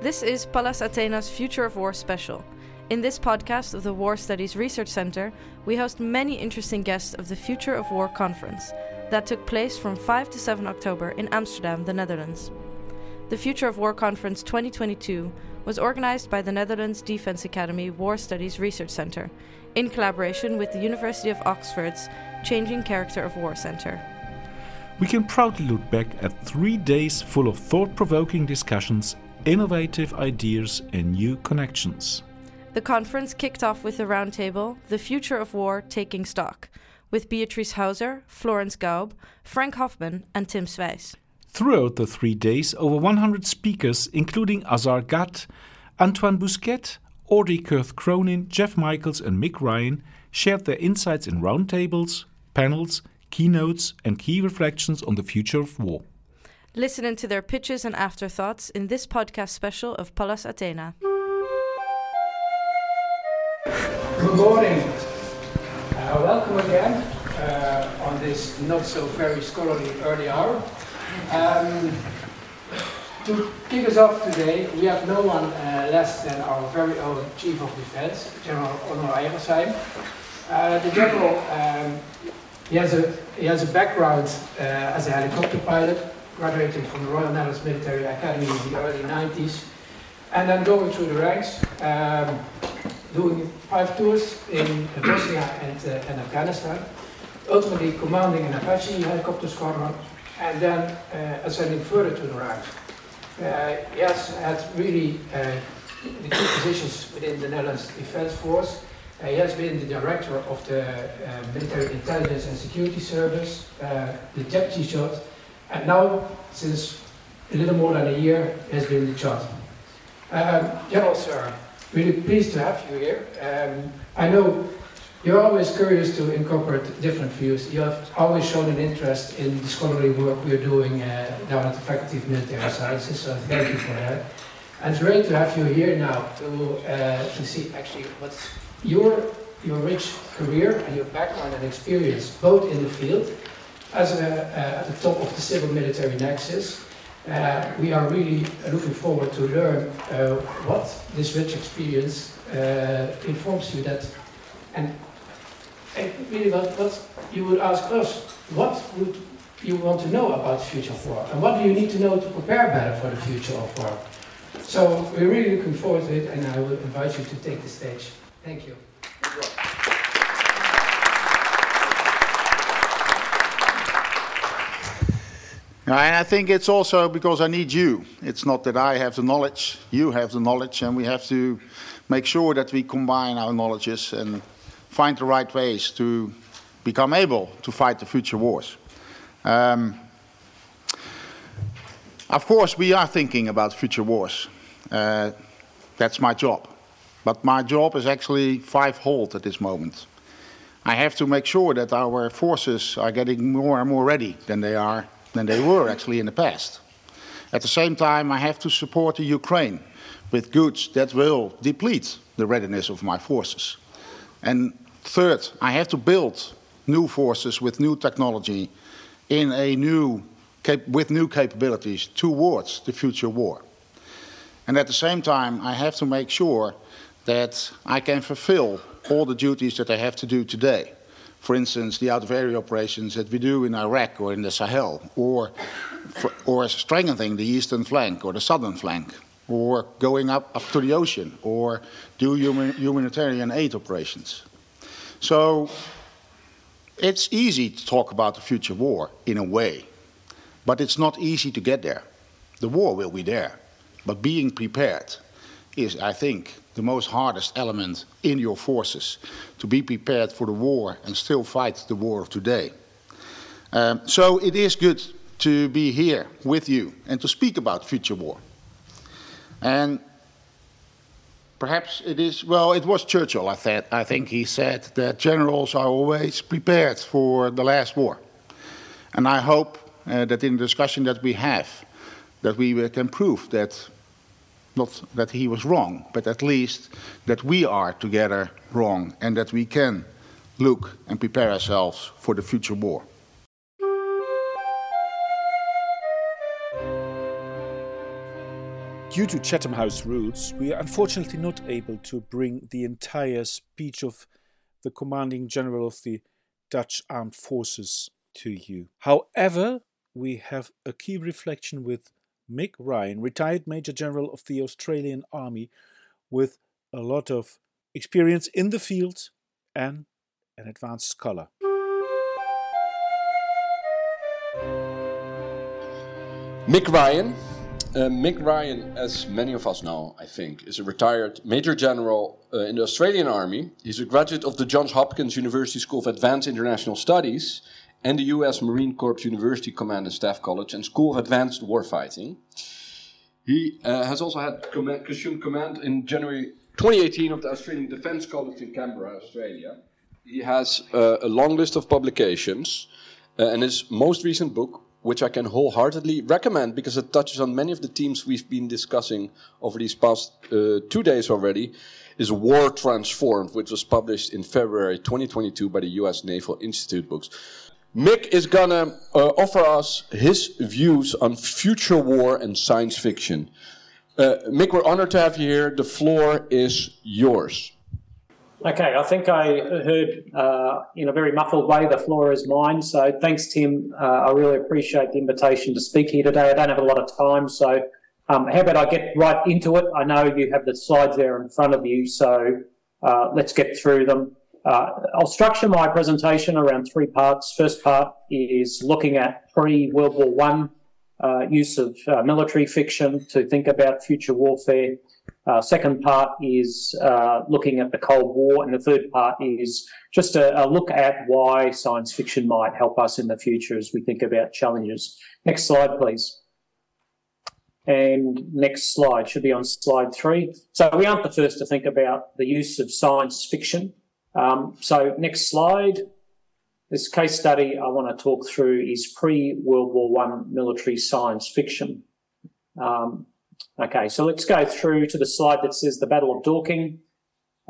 This is Pallas Athena's Future of War special. In this podcast of the War Studies Research Center, we host many interesting guests of the Future of War conference that took place from 5 to 7 October in Amsterdam, the Netherlands. The Future of War Conference 2022 was organized by the Netherlands Defense Academy War Studies Research Center in collaboration with the University of Oxford's Changing Character of War Center. We can proudly look back at three days full of thought provoking discussions, innovative ideas, and new connections. The conference kicked off with a roundtable, The Future of War Taking Stock, with Beatrice Heuser, Florence Gaub, Frank Hoffman, and Tim Sweijs. Throughout the three days, over 100 speakers, including Azar Gat, Antoine Bousquet, Audrey Kurth Cronin, Jeff Michaels, and Mick Ryan, shared their insights in roundtables, panels, keynotes, and key reflections on the future of war. Listen to their pitches and afterthoughts in this podcast special of Pallas Athena. Good morning. Uh, welcome again uh, on this not so very scholarly early hour. Um, to kick us off today, we have no one uh, less than our very own Chief of Defense, General Onno Eichelsheim. Uh, the General, um, he, has a, he has a background uh, as a helicopter pilot, graduating from the Royal Netherlands Military Academy in the early 90s, and then going through the ranks, um, doing five tours in Bosnia and, uh, and Afghanistan, ultimately commanding an Apache helicopter squadron, and then uh, ascending further to the ranks. Uh, has had really uh, the key positions within the Netherlands Defense Force. Uh, he has been the director of the uh, Military Intelligence and Security Service, uh, the deputy CHOD, and now, since a little more than a year, has been the CHOD. Um, General Sir, really pleased to have you here. Um, I know you're always curious to incorporate different views. You have always shown an interest in the scholarly work we're doing uh, down at the Faculty of Military Sciences, so thank you for that. And it's great to have you here now to, uh, to see actually what's your, your rich career and your background and experience, both in the field, as a, uh, at the top of the civil military nexus, uh, we are really looking forward to learn uh, what this rich experience informs you that, and, and really what, what you would ask us, what would you want to know about the future of war, and what do you need to know to prepare better for the future of war? So we're really looking forward to it, and I will invite you to take the stage. Thank you. And I think it's also because I need you. It's not that I have the knowledge, you have the knowledge, and we have to make sure that we combine our knowledges and find the right ways to become able to fight the future wars. Um, of course, we are thinking about future wars. Uh, that's my job. But my job is actually five-fold at this moment. I have to make sure that our forces are getting more and more ready than they are than they were actually in the past. At the same time, I have to support the Ukraine with goods that will deplete the readiness of my forces. And third, I have to build new forces with new technology in a new with new capabilities towards the future war. And at the same time, I have to make sure that I can fulfill all the duties that I have to do today for instance, the out-of-area operations that we do in Iraq or in the Sahel, or, or strengthening the eastern flank or the southern flank, or going up, up to the ocean, or do human, humanitarian aid operations. So it's easy to talk about the future war in a way, but it's not easy to get there. The war will be there, but being prepared is, I think, the most hardest element in your forces to be prepared for the war and still fight the war of today. Um, so it is good to be here with you and to speak about future war. And perhaps it is, well, it was Churchill, I, th I think he said that generals are always prepared for the last war. And I hope uh, that in the discussion that we have, that we can prove that not that he was wrong, but at least that we are together wrong and that we can look and prepare ourselves for the future war. Due to Chatham House rules, we are unfortunately not able to bring the entire speech of the commanding general of the Dutch armed forces to you. However, we have a key reflection with Mick Ryan, retired Major General of the Australian Army, with a lot of experience in the field and an advanced scholar. Mick Ryan. Uh, Mick Ryan, as many of us know, I think, is a retired Major General uh, in the Australian Army. He's a graduate of the Johns Hopkins University School of Advanced International Studies and the US Marine Corps University Command and Staff College and School of Advanced Warfighting. He uh, has also had command, assumed command in January 2018 of the Australian Defence College in Canberra, Australia. He has uh, a long list of publications, uh, and his most recent book, which I can wholeheartedly recommend because it touches on many of the themes we've been discussing over these past uh, two days already, is War Transformed, which was published in February 2022 by the US Naval Institute Books. Mick is gonna uh, offer us his views on future war and science fiction. Uh, Mick, we're honored to have you here. The floor is yours. Okay, I think I heard uh, in a very muffled way, the floor is mine. So thanks, Tim. Uh, I really appreciate the invitation to speak here today. I don't have a lot of time, so um, how about I get right into it? I know you have the slides there in front of you, so uh, let's get through them. Uh, I'll structure my presentation around three parts. First part is looking at pre-World War One uh, use of uh, military fiction to think about future warfare. Uh, second part is uh, looking at the Cold War, and the third part is just a, a, look at why science fiction might help us in the future as we think about challenges. Next slide, please. And next slide should be on slide three. So we aren't the first to think about the use of science fiction. Um, so next slide. This case study I want to talk through is pre-World War One military science fiction. Um, Okay, so let's go through to the slide that says the Battle of Dorking.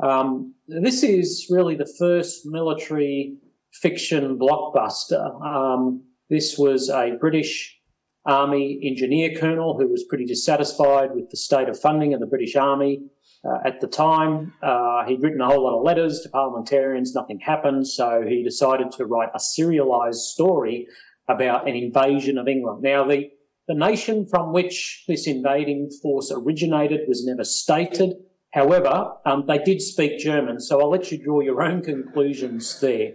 Um, this is really the first military fiction blockbuster. Um, this was a British Army engineer colonel who was pretty dissatisfied with the state of funding of the British Army uh, at the time. Uh, he'd written a whole lot of letters to parliamentarians, nothing happened, so he decided to write a serialized story about an invasion of England. Now, the the nation from which this invading force originated was never stated. However, um, they did speak German, so I'll let you draw your own conclusions there.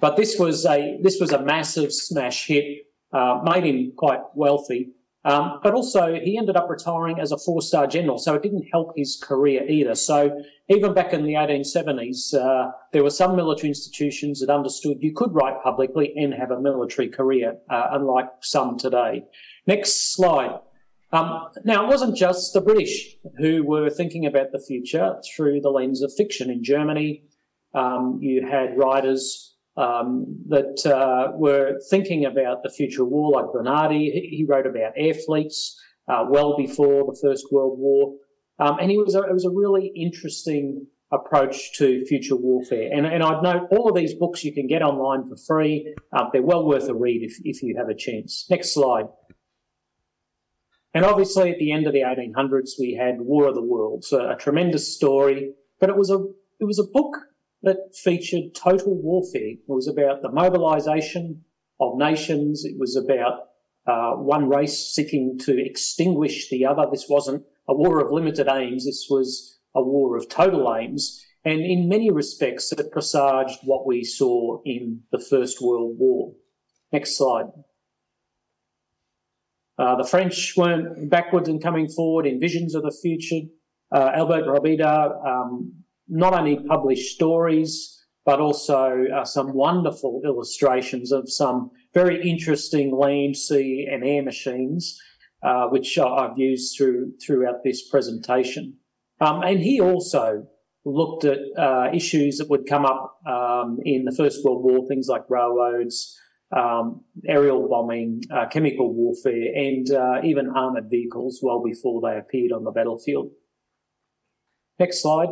But this was a this was a massive smash hit, uh, made him quite wealthy. Um, but also, he ended up retiring as a four-star general, so it didn't help his career either. So even back in the 1870s, uh, there were some military institutions that understood you could write publicly and have a military career, uh, unlike some today. Next slide. Um, now, it wasn't just the British who were thinking about the future through the lens of fiction. In Germany, um, you had writers um, that uh, were thinking about the future war, like Bernhardi. He wrote about air fleets uh, well before the First World War. Um, and he was a, it was a really interesting approach to future warfare. And, and I'd note all of these books you can get online for free. Uh, they're well worth a read if, if you have a chance. Next slide. And obviously, at the end of the 1800s, we had War of the Worlds, a, a tremendous story, but it was a it was a book that featured total warfare. It was about the mobilisation of nations. It was about uh, one race seeking to extinguish the other. This wasn't a war of limited aims. This was a war of total aims. And in many respects, it presaged what we saw in the First World War. Next slide. Uh, the French weren't backwards in coming forward in visions of the future. Uh, Albert Robida um, not only published stories, but also uh, some wonderful illustrations of some very interesting land, sea, and air machines, uh, which I've used through throughout this presentation. Um, and he also looked at uh, issues that would come up um, in the First World War, things like railroads, um, aerial bombing, uh, chemical warfare, and uh, even armoured vehicles well before they appeared on the battlefield. Next slide.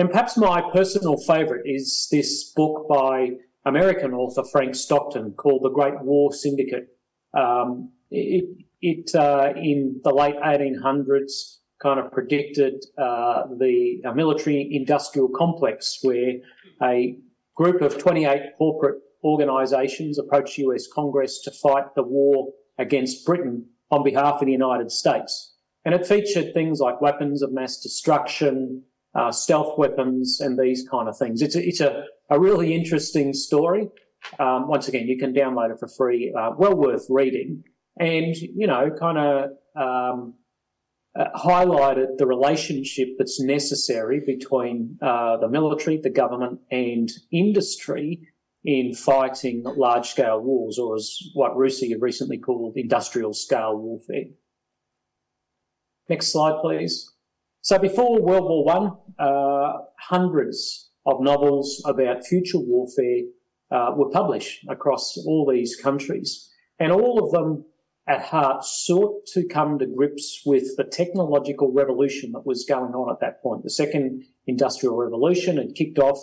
And perhaps my personal favourite is this book by American author Frank Stockton called The Great War Syndicate. Um, it, it uh, in the late 1800s kind of predicted uh, the military industrial complex where a group of 28 corporate organisations approached US Congress to fight the war against Britain on behalf of the United States. And it featured things like weapons of mass destruction, uh, stealth weapons, and these kind of things. It's a, it's a, a really interesting story. Um, once again, you can download it for free. Uh, well worth reading. And, you know, kind of um, uh, highlighted the relationship that's necessary between uh, the military, the government, and industry in fighting large scale wars, or as what RUSI have recently called industrial scale warfare. Next slide, please. So before World War One, uh, hundreds of novels about future warfare uh, were published across all these countries, and all of them at heart sought to come to grips with the technological revolution that was going on at that point. The second industrial revolution had kicked off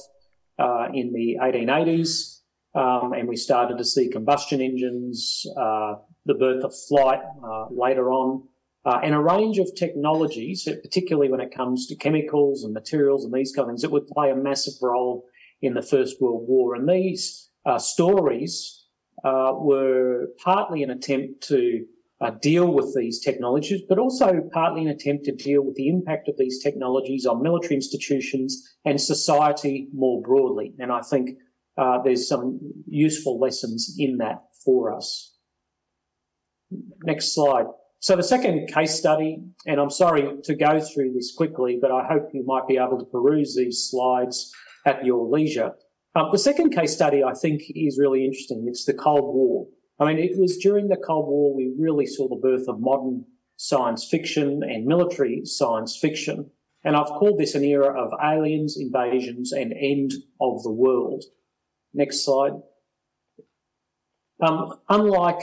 uh, in the 1880s, um, and we started to see combustion engines, uh, the birth of flight uh, later on, uh, and a range of technologies, particularly when it comes to chemicals and materials and these kind of things, that would play a massive role in the First World War. And these uh, stories uh, were partly an attempt to uh, deal with these technologies, but also partly an attempt to deal with the impact of these technologies on military institutions and society more broadly. And I think uh, there's some useful lessons in that for us. Next slide. So the second case study, and I'm sorry to go through this quickly, but I hope you might be able to peruse these slides at your leisure. Um, the second case study I think is really interesting. It's the Cold War. I mean, it was during the Cold War we really saw the birth of modern science fiction and military science fiction. And I've called this an era of aliens, invasions, and end of the world. Next slide. Um, unlike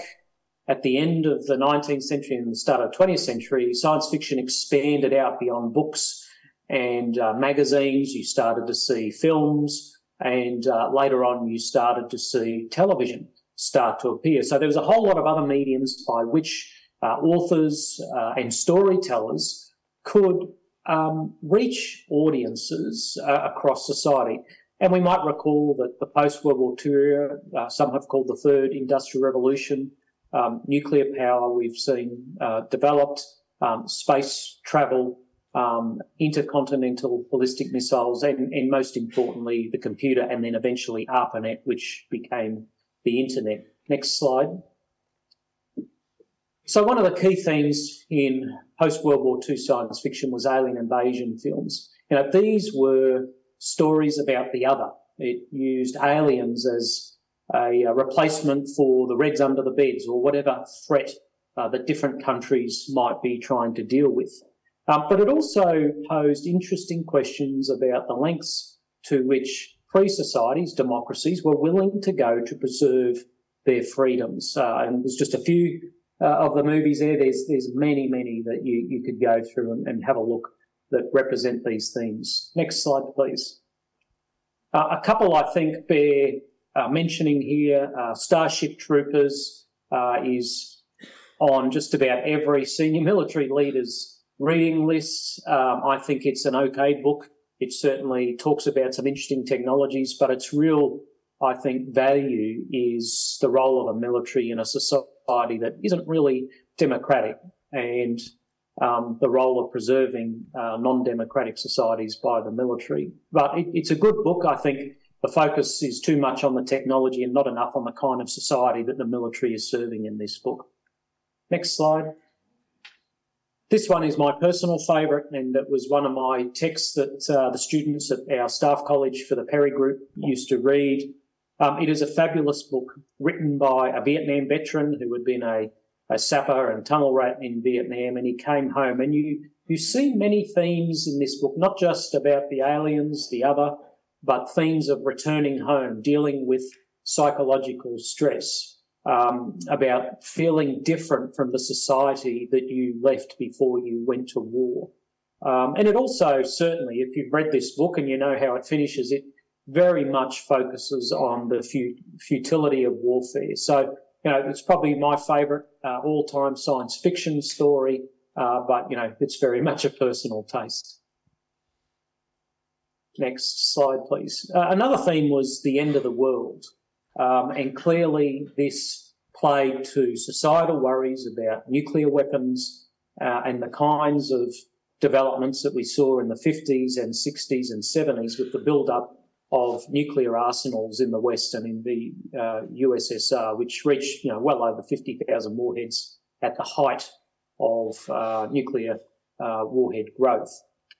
at the end of the 19th century and the start of the 20th century, science fiction expanded out beyond books and uh, magazines. You started to see films, and uh, later on, you started to see television start to appear. So there was a whole lot of other mediums by which uh, authors uh, and storytellers could um, reach audiences uh, across society. And we might recall that the post World War II era, uh, some have called the third industrial revolution, um, nuclear power we've seen uh, developed, um, space travel, um, intercontinental ballistic missiles, and, and, most importantly, the computer, and then eventually ARPANET, which became the internet. Next slide. So one of the key themes in post-World War II science fiction was alien invasion films. You know, these were stories about the other. It used aliens as a, a replacement for the Reds under the beds or whatever threat uh, that different countries might be trying to deal with. Um, but it also posed interesting questions about the lengths to which free societies, democracies, were willing to go to preserve their freedoms. Uh, and there's just a few uh, of the movies there. There's there's many, many that you, you could go through and, and have a look that represent these themes. Next slide, please. Uh, a couple, I think, bear uh, mentioning here. Uh, Starship Troopers uh, is on just about every senior military leader's reading list. Um, I think it's an okay book. It certainly talks about some interesting technologies, but its real, I think, value is the role of a military in a society that isn't really democratic and um, the role of preserving uh, non-democratic societies by the military. But it, it's a good book. I think the focus is too much on the technology and not enough on the kind of society that the military is serving in this book. Next slide. This one is my personal favourite, and it was one of my texts that uh, the students at our staff college for the Perry Group used to read. Um, it is a fabulous book written by a Vietnam veteran who had been a, a sapper and tunnel rat in Vietnam, and he came home. And you you see many themes in this book, not just about the aliens, the other, but themes of returning home, dealing with psychological stress, um, about feeling different from the society that you left before you went to war. Um, and it also certainly, if you've read this book and you know how it finishes, it very much focuses on the futility of warfare. So you know, it's probably my favourite uh, all-time science fiction story, uh, but you know, it's very much a personal taste. Next slide, please. Uh, another theme was the end of the world, um, and clearly this played to societal worries about nuclear weapons uh, and the kinds of developments that we saw in the 50s and 60s and 70s with the build-up of nuclear arsenals in the West and in the uh, USSR, which reached you know well over 50,000 warheads at the height of uh, nuclear uh, warhead growth.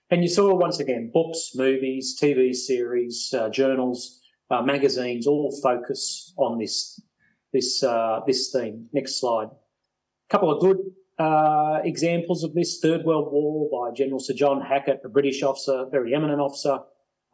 And you saw once again books, movies, TV series, uh, journals, uh, magazines all focus on this this uh, this theme. Next slide. A couple of good examples of this: Third World War by General Sir John Hackett, a British officer, very eminent officer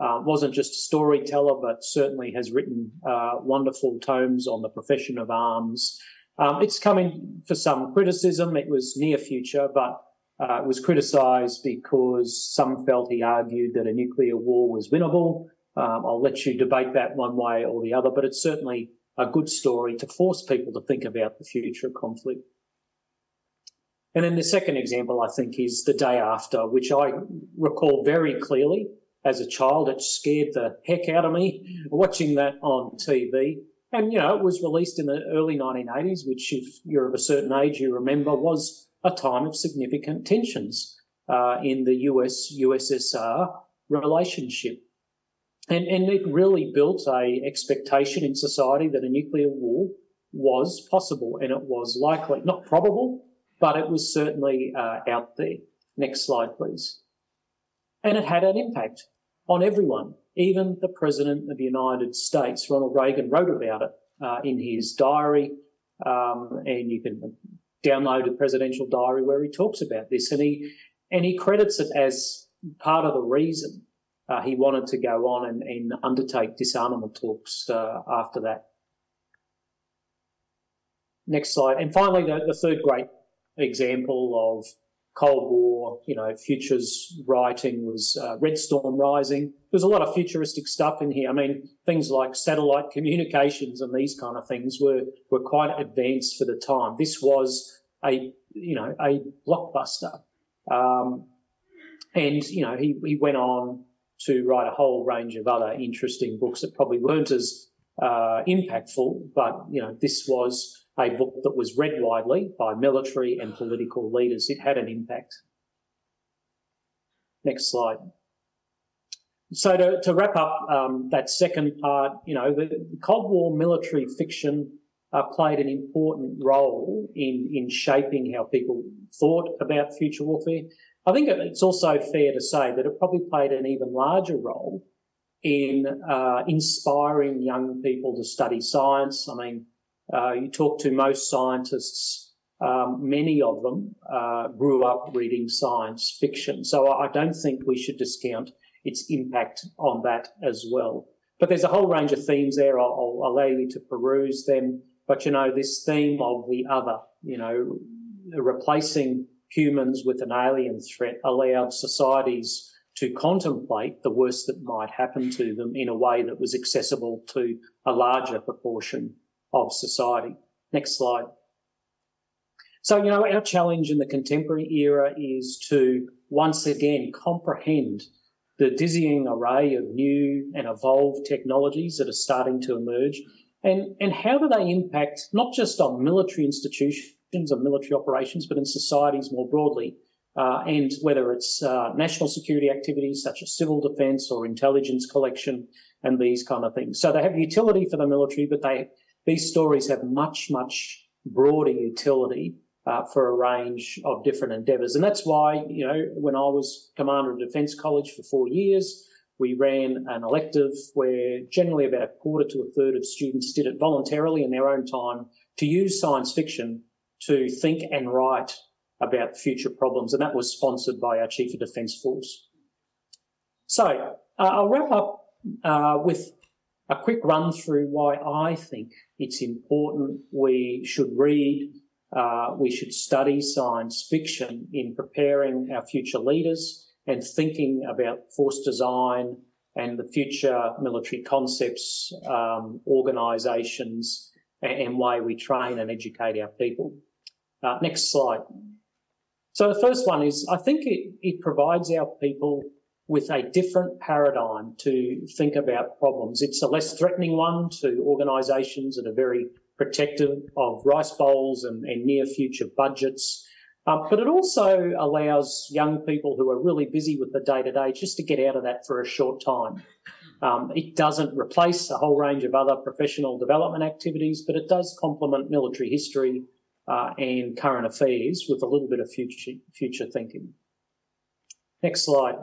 uh, wasn't just a storyteller, but certainly has written uh, wonderful tomes on the profession of arms. Um, it's coming for some criticism. It was near future, but uh, was criticised because some felt he argued that a nuclear war was winnable. Um, I'll let you debate that one way or the other, but it's certainly a good story to force people to think about the future of conflict. And then the second example, I think, is the day after, which I recall very clearly as a child. It scared the heck out of me watching that on TV. And, you know, it was released in the early 1980s, which, if you're of a certain age, you remember was a time of significant tensions uh, in the US USSR relationship. And, and it really built a expectation in society that a nuclear war was possible and it was likely, not probable, but it was certainly uh, out there. Next slide, please. And it had an impact on everyone. Even the President of the United States, Ronald Reagan, wrote about it uh, in his diary. Um, and you can download a presidential diary where he talks about this. And he, and he credits it as part of the reason uh, he wanted to go on and, and undertake disarmament talks uh, after that. Next slide. And finally, the, the third great example of Cold War, you know, futures writing was uh, Red Storm Rising. There's a lot of futuristic stuff in here. I mean, things like satellite communications and these kind of things were were quite advanced for the time. This was a you know a blockbuster, um, and you know he he went on to write a whole range of other interesting books that probably weren't as uh, impactful, but you know this was a book that was read widely by military and political leaders. It had an impact. Next slide. So to, to wrap up um, that second part, you know, the Cold War military fiction uh, played an important role in, in shaping how people thought about future warfare. I think it's also fair to say that it probably played an even larger role in uh, inspiring young people to study science. I mean, uh, you talk to most scientists, um, many of them uh, grew up reading science fiction. So I don't think we should discount its impact on that as well. But there's a whole range of themes there. I'll, I'll allow you to peruse them. But you know, this theme of the other, you know, replacing humans with an alien threat allowed societies to contemplate the worst that might happen to them in a way that was accessible to a larger proportion of society. Next slide. So, you know, our challenge in the contemporary era is to once again comprehend the dizzying array of new and evolved technologies that are starting to emerge and, and how do they impact not just on military institutions and military operations, but in societies more broadly. Uh, and whether it's uh, national security activities such as civil defence or intelligence collection and these kind of things. So they have utility for the military, but they these stories have much, much broader utility uh, for a range of different endeavours. And that's why, you know, when I was Commander of Defence College for four years, we ran an elective where generally about a quarter to a third of students did it voluntarily in their own time to use science fiction to think and write about future problems. And that was sponsored by our Chief of Defence Force. So uh, I'll wrap up uh, with a quick run through why I think it's important we should read, uh, we should study science fiction in preparing our future leaders and thinking about force design and the future military concepts, um, organisations, and way we train and educate our people. Uh, next slide. So the first one is I think it, it provides our people with a different paradigm to think about problems. It's a less threatening one to organisations that are very protective of rice bowls and, and near future budgets. Um, but it also allows young people who are really busy with the day to day just to get out of that for a short time. Um, it doesn't replace a whole range of other professional development activities, but it does complement military history uh, and current affairs with a little bit of future, future thinking. Next slide.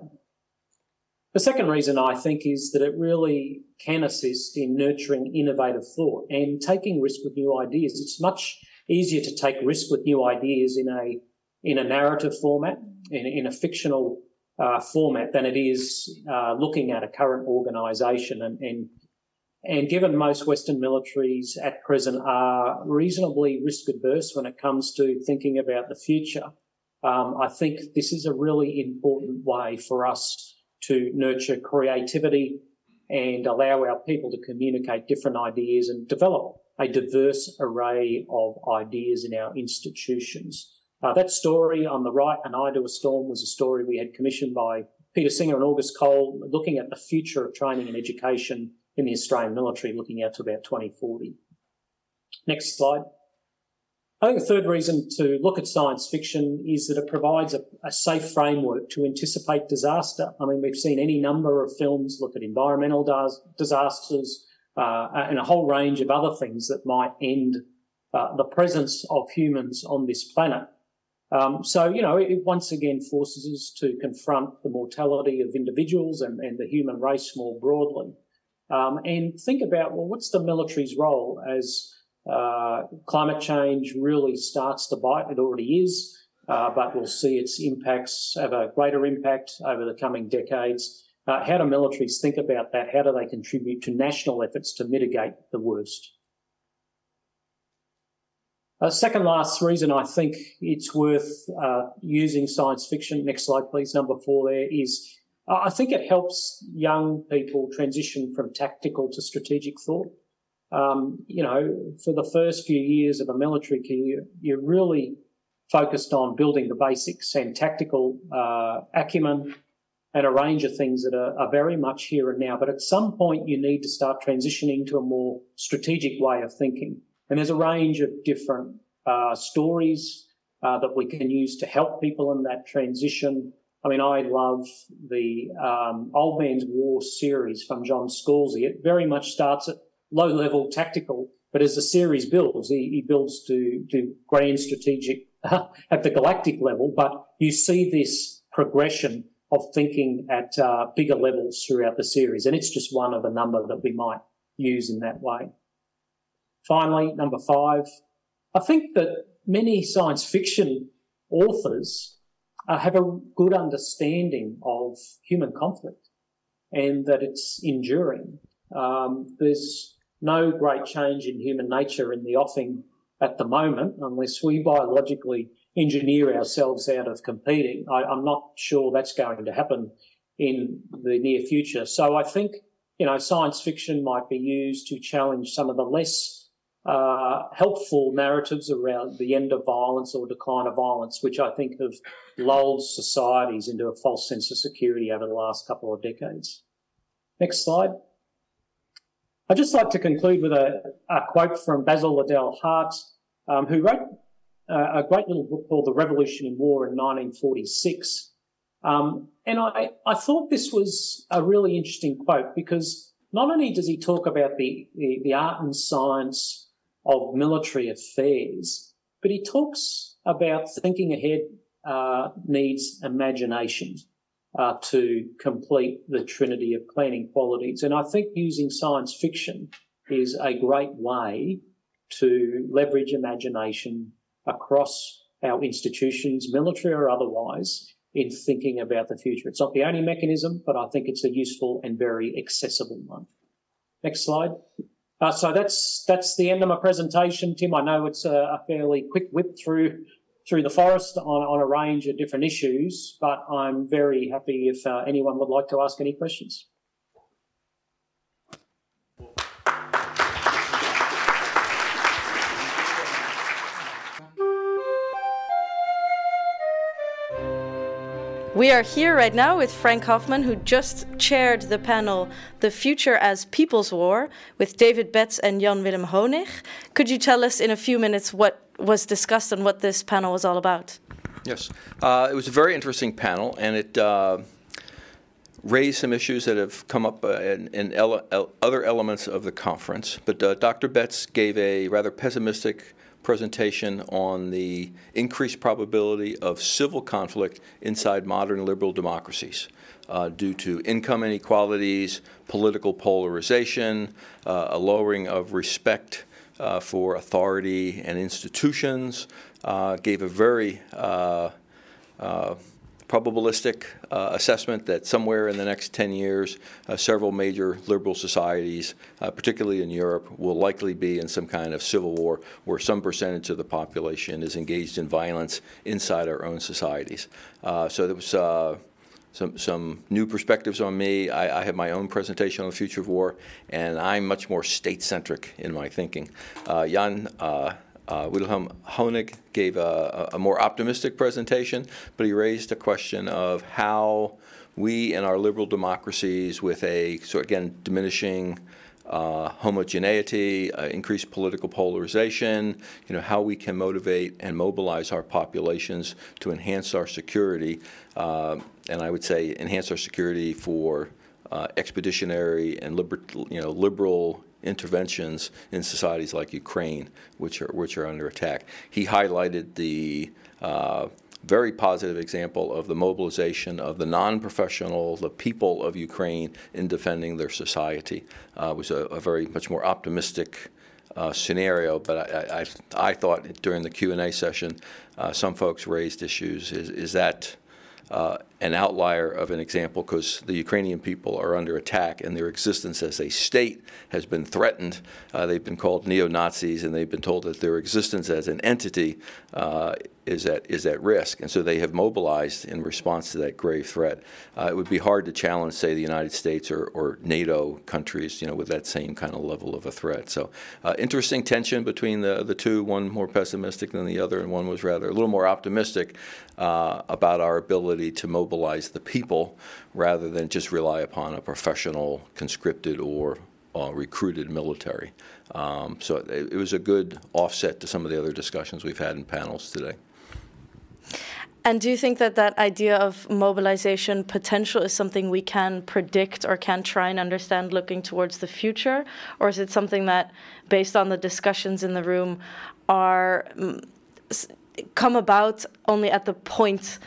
The second reason I think is that it really can assist in nurturing innovative thought and taking risk with new ideas. It's much easier to take risk with new ideas in a in a narrative format, in, in a fictional uh, format, than it is uh, looking at a current organisation. And, and and given most Western militaries at present are reasonably risk adverse when it comes to thinking about the future, um, I think this is a really important way for us to nurture creativity and allow our people to communicate different ideas and develop a diverse array of ideas in our institutions. Uh, that story on the right, An Eye to a Storm, was a story we had commissioned by Peter Singer and August Cole, looking at the future of training and education in the Australian military, looking out to about 2040. Next slide. I think the third reason to look at science fiction is that it provides a, a, safe framework to anticipate disaster. I mean, we've seen any number of films look at environmental dis- disasters uh, and a whole range of other things that might end uh, the presence of humans on this planet. Um, so, you know, it once again forces us to confront the mortality of individuals and, and the human race more broadly. Um, and think about, well, what's the military's role as uh, climate change really starts to bite. It already is, uh, but we'll see its impacts have a greater impact over the coming decades. Uh, how do militaries think about that? How do they contribute to national efforts to mitigate the worst? Uh, second last reason I think it's worth uh, using science fiction, next slide please, number four there, is uh, I think it helps young people transition from tactical to strategic thought um, you know, for the first few years of a military career, you're really focused on building the basics and tactical uh, acumen and a range of things that are, are, very much here and now. But at some point, you need to start transitioning to a more strategic way of thinking. And there's a range of different uh, stories uh, that we can use to help people in that transition. I mean, I love the um, Old Man's War series from John Scalzi. It very much starts at low level tactical, but as the series builds, he, he builds to, to grand strategic at the galactic level. But you see this progression of thinking at uh, bigger levels throughout the series, and it's just one of a number that we might use in that way. Finally, number five, I think that many science fiction authors uh, have a good understanding of human conflict and that it's enduring. Um, there's no great change in human nature in the offing at the moment, unless we biologically engineer ourselves out of competing. I, am not sure that's going to happen in the near future. So I think, you know, science fiction might be used to challenge some of the less uh, helpful narratives around the end of violence or decline of violence, which I think have lulled societies into a false sense of security over the last couple of decades. Next slide. I'd just like to conclude with a, a quote from Basil Liddell Hart, um, who wrote uh, a great little book called The Revolution in War in 1946. Um, and I, I thought this was a really interesting quote because not only does he talk about the, the, the art and science of military affairs, but he talks about thinking ahead uh, needs imagination uh, to complete the trinity of planning qualities. And I think using science fiction is a great way to leverage imagination across our institutions, military or otherwise, in thinking about the future. It's not the only mechanism, but I think it's a useful and very accessible one. Next slide. Uh, so that's that's the end of my presentation, Tim. I know it's a, a fairly quick whip through through the forest on, on a range of different issues, but I'm very happy if uh, anyone would like to ask any questions. We are here right now with Frank Hoffman, who just chaired the panel The Future as People's War with David Betz and Jan Willem Honig. Could you tell us in a few minutes what was discussed and what this panel was all about? Yes, uh, it was a very interesting panel, and it uh, raised some issues that have come up uh, in, in ele other elements of the conference. But uh, Dr. Betz gave a rather pessimistic presentation on the increased probability of civil conflict inside modern liberal democracies uh, due to income inequalities, political polarization, uh, a lowering of respect uh, for authority and institutions, uh, gave a very uh, uh, probabilistic uh, assessment that somewhere in the next 10 years, uh, several major liberal societies, uh, particularly in Europe, will likely be in some kind of civil war where some percentage of the population is engaged in violence inside our own societies. Uh, so there was uh, some, some new perspectives on me. I, I, have my own presentation on the future of war, and I'm much more state centric in my thinking. Uh, Jan uh, Wilhelm Honig gave a, a, more optimistic presentation, but he raised a question of how we in our liberal democracies, with a so again diminishing uh, homogeneity, uh, increased political polarization, you know, how we can motivate and mobilize our populations to enhance our security, uh, and I would say enhance our security for uh, expeditionary and liber- you know, liberal interventions in societies like Ukraine, which are which are under attack. He highlighted the uh, very positive example of the mobilization of the non-professional, the people of Ukraine in defending their society. Uh, was a, a, very much more optimistic uh, scenario, but I, I, I, thought during the Q&A session, uh, some folks raised issues. Is, is that uh, an outlier of an example because the Ukrainian people are under attack and their existence as a state has been threatened. Uh, they've been called neo Nazis and they've been told that their existence as an entity uh, is at is at risk, and so they have mobilized in response to that grave threat. Uh, it would be hard to challenge, say, the United States or, or NATO countries, you know, with that same kind of level of a threat. So, uh, interesting tension between the the two. One more pessimistic than the other, and one was rather a little more optimistic uh, about our ability to mobilize the people rather than just rely upon a professional, conscripted, or uh, recruited military. Um, so it, it, was a good offset to some of the other discussions we've had in panels today. And do you think that that idea of mobilization potential is something we can predict or can try and understand looking towards the future? Or is it something that, based on the discussions in the room, are mm, come about only at the point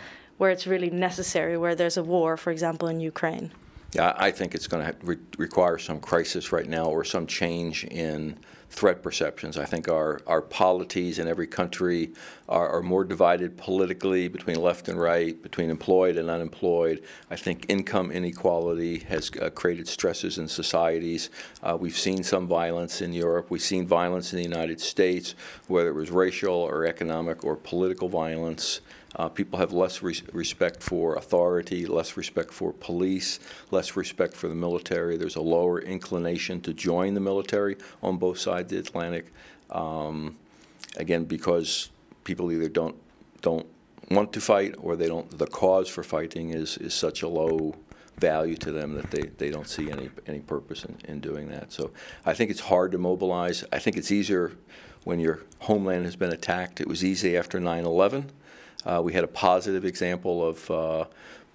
where it's really necessary, where there's a war, for example, in Ukraine? I think it's going to re- require some crisis right now or some change in threat perceptions. I think our, our polities in every country are, are, more divided politically between left and right, between employed and unemployed. I think income inequality has uh, created stresses in societies. Uh, we've seen some violence in Europe. We've seen violence in the United States, whether it was racial or economic or political violence. Uh, people have less res- respect for authority, less respect for police, less respect for the military. There's a lower inclination to join the military on both sides of the Atlantic. Um, again, because people either don't don't want to fight or they don't. The cause for fighting is is such a low value to them that they, they don't see any any purpose in, in doing that. So I think it's hard to mobilize. I think it's easier when your homeland has been attacked. It was easy after 9 11. Uh, we had a positive example of uh,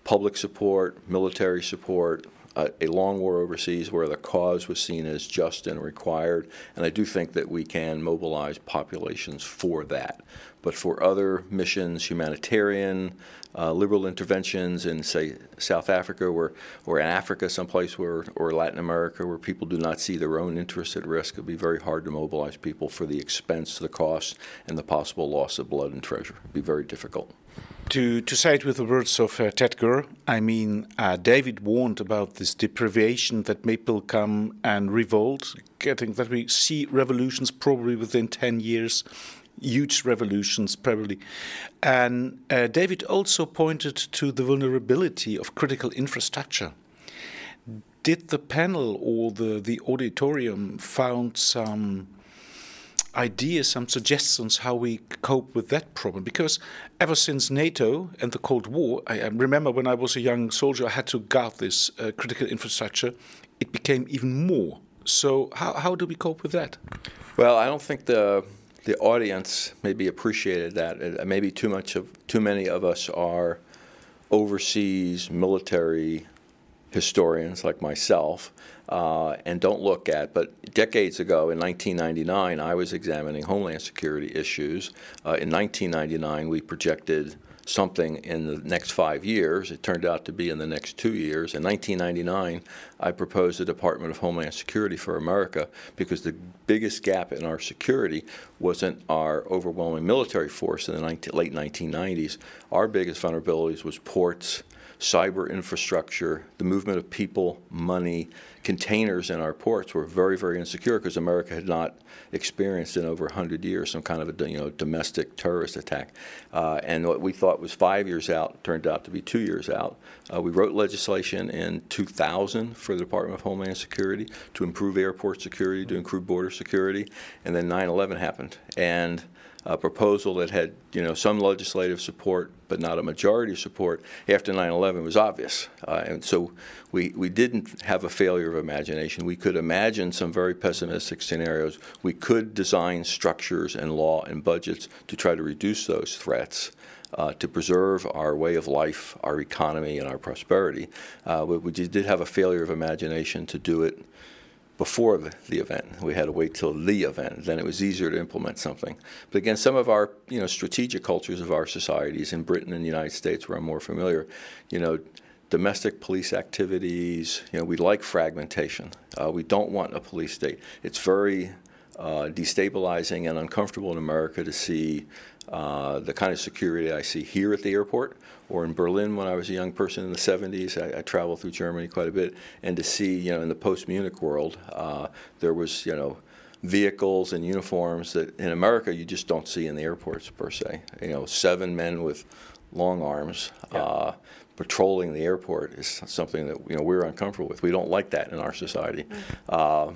public support, military support, uh, a long war overseas where the cause was seen as just and required. And I do think that we can mobilize populations for that. But for other missions, humanitarian, uh, liberal interventions in, say, South Africa or, or in Africa, someplace where, or Latin America, where people do not see their own interests at risk, it would be very hard to mobilize people for the expense, the cost, and the possible loss of blood and treasure. It would be very difficult. To, to say it with the words of uh, Ted Gurr, I mean, uh, David warned about this deprivation that people come and revolt, getting that we see revolutions probably within 10 years huge revolutions, probably. And uh, David also pointed to the vulnerability of critical infrastructure. Did the panel or the, the auditorium found some ideas, some suggestions how we cope with that problem? Because ever since NATO and the Cold War, I, I remember when I was a young soldier, I had to guard this uh, critical infrastructure. It became even more. So, how, how do we cope with that? Well, I don't think the the audience maybe appreciated that. Uh, maybe too much of too many of us are overseas military historians like myself uh, and don't look at. But decades ago, in 1999, I was examining Homeland Security issues. Uh, in 1999, we projected something in the next five years. It turned out to be in the next two years. In 1999, I proposed the Department of Homeland Security for America because the biggest gap in our security wasn't our overwhelming military force in the 19, late 1990s. Our biggest vulnerabilities was ports, cyber infrastructure, the movement of people, money, containers in our ports were very, very insecure because America had not experienced in over 100 years some kind of a you know domestic terrorist attack. Uh, and what we thought was five years out turned out to be two years out. Uh, we wrote legislation in 2000 for the Department of Homeland Security to improve airport security, to improve border security, and then 9/11 happened. And a proposal that had you know some legislative support but not a majority support after 9/11 was obvious, uh, and so we we didn't have a failure of imagination. We could imagine some very pessimistic scenarios. We could design structures and law and budgets to try to reduce those threats. Uh, to preserve our way of life, our economy, and our prosperity. Uh, we, we did have a failure of imagination to do it before the, event. We had to wait till the event. Then it was easier to implement something. But again, some of our you know strategic cultures of our societies in Britain and the United States, where I'm more familiar, you know, domestic police activities. You know, we like fragmentation. Uh, we don't want a police state. It's very uh, destabilizing and uncomfortable in America to see uh, the kind of security I see here at the airport or in Berlin when I was a young person in the 70s. I, I traveled through Germany quite a bit, and to see, you know, in the post-Munich world, uh, there was, you know, vehicles and uniforms that in America you just don't see in the airports per se. You know, seven men with long arms. Yeah. Uh, patrolling the airport is something that you know we're uncomfortable with. We don't like that in our society, mm-hmm. uh,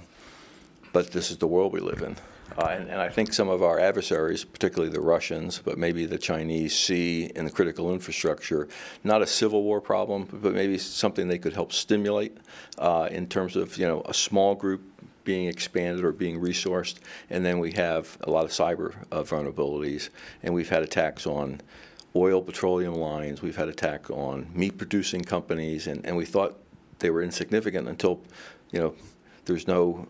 but this is the world we live in. Uh, and, and, I think some of our adversaries, particularly the Russians, but maybe the Chinese, see in the critical infrastructure not a civil war problem, but maybe something they could help stimulate uh, in terms of you know a small group being expanded or being resourced, and then we have a lot of cyber uh, vulnerabilities, and we've had attacks on oil petroleum lines, we've had attack on meat producing companies, and, and we thought they were insignificant until you know there's no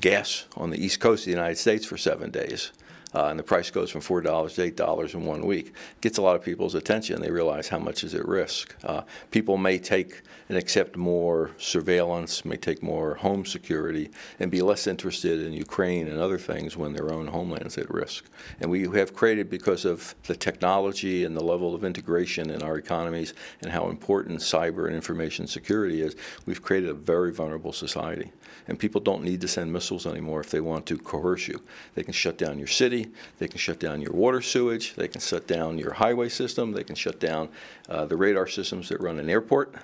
gas on the east coast of the United States for seven days. Uh, and the price goes from four dollars to eight dollars in one week. Gets a lot of people's attention. They realize how much is at risk. Uh, people may take and accept more surveillance, may take more home security, and be less interested in Ukraine and other things when their own homeland's at risk. And we have created, because of the technology and the level of integration in our economies and how important cyber and information security is, we've created a very vulnerable society. And people don't need to send missiles anymore if they want to coerce you. They can shut down your city, they can shut down your water sewage, they can shut down your highway system, they can shut down uh, the radar systems that run an airport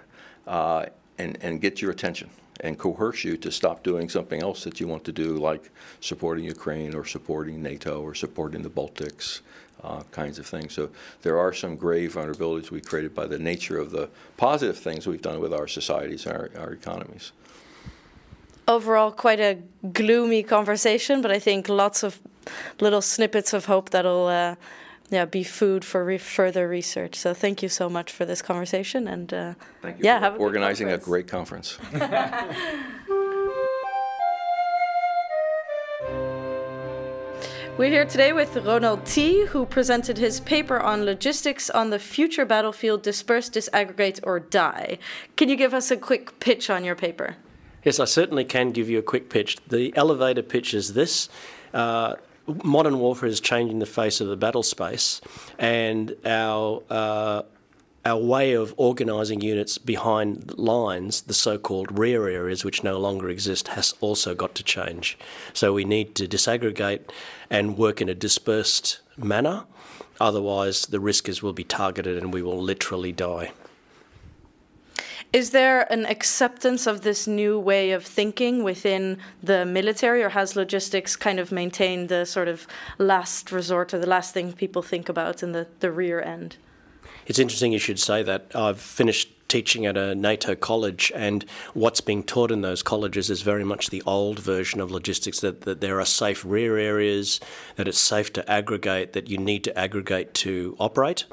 uh, and, and get your attention and coerce you to stop doing something else that you want to do, like supporting Ukraine or supporting NATO or supporting the Baltics, uh, kinds of things. So there are some grave vulnerabilities we created by the nature of the positive things we've done with our societies and our, our economies. Overall, quite a gloomy conversation, but I think lots of little snippets of hope that'll. Uh, yeah, be food for re further research. So thank you so much for this conversation, and uh, yeah, have organizing a great conference. We're here today with Ronald T., who presented his paper on logistics on the future battlefield disperse, disaggregate, or die. Can you give us a quick pitch on your paper? Yes, I certainly can give you a quick pitch. The elevator pitch is this. Uh, modern warfare is changing the face of the battle space, and our uh, our way of organising units behind lines, the so-called rear areas, which no longer exist, has also got to change. So we need to disaggregate and work in a dispersed manner. Otherwise, the risk is we'll be targeted and we will literally die. Is there an acceptance of this new way of thinking within the military, or has logistics kind of maintained the sort of last resort or the last thing people think about in the, the rear end? It's interesting you should say that. I've finished teaching at a NATO college, and what's being taught in those colleges is very much the old version of logistics that, that there are safe rear areas, that it's safe to aggregate, that you need to aggregate to operate.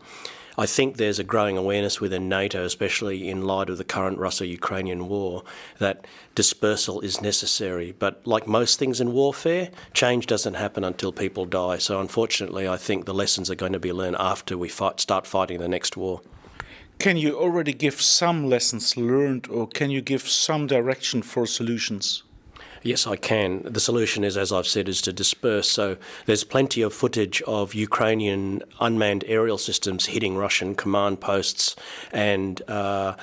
I think there's a growing awareness within NATO, especially in light of the current Russo Ukrainian war, that dispersal is necessary. But like most things in warfare, change doesn't happen until people die. So unfortunately, I think the lessons are going to be learned after we fight, start fighting the next war. Can you already give some lessons learned or can you give some direction for solutions? Yes, I can. The solution is, as I've said, is to disperse. So there's plenty of footage of Ukrainian unmanned aerial systems hitting Russian command posts and. Uh,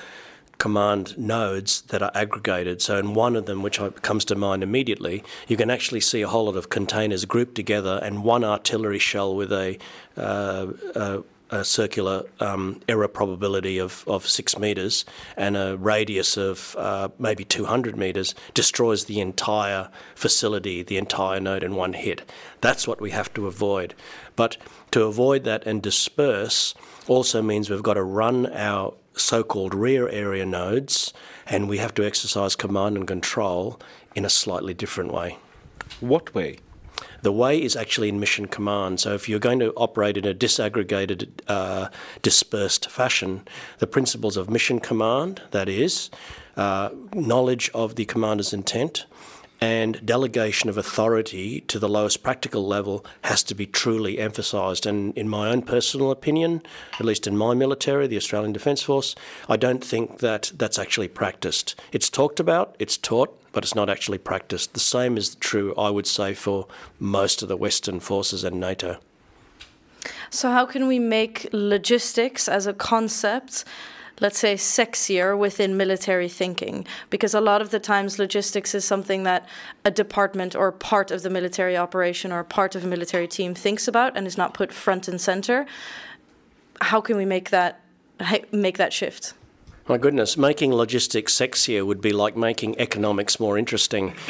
command nodes that are aggregated. So, in one of them, which comes to mind immediately, you can actually see a whole lot of containers grouped together and one artillery shell with a, uh, a a circular um, error probability of, of six metres and a radius of uh, maybe 200 metres destroys the entire facility, the entire node in one hit. That's what we have to avoid. But to avoid that and disperse also means we've got to run our so called rear area nodes and we have to exercise command and control in a slightly different way. What way? The way is actually in mission command. So if you're going to operate in a disaggregated, uh, dispersed fashion, the principles of mission command, that is, uh, knowledge of the commander's intent, and delegation of authority to the lowest practical level has to be truly emphasised. And in my own personal opinion, at least in my military, the Australian Defence Force, I don't think that that's actually practiced. It's talked about, it's taught, but it's not actually practiced. The same is true, I would say, for most of the Western forces and NATO. So, how can we make logistics as a concept? let's say, sexier within military thinking. Because a lot of the times, logistics is something that a department or part of the military operation or part of a military team thinks about and is not put front and center. How can we make that make that shift? My goodness, making logistics sexier would be like making economics more interesting.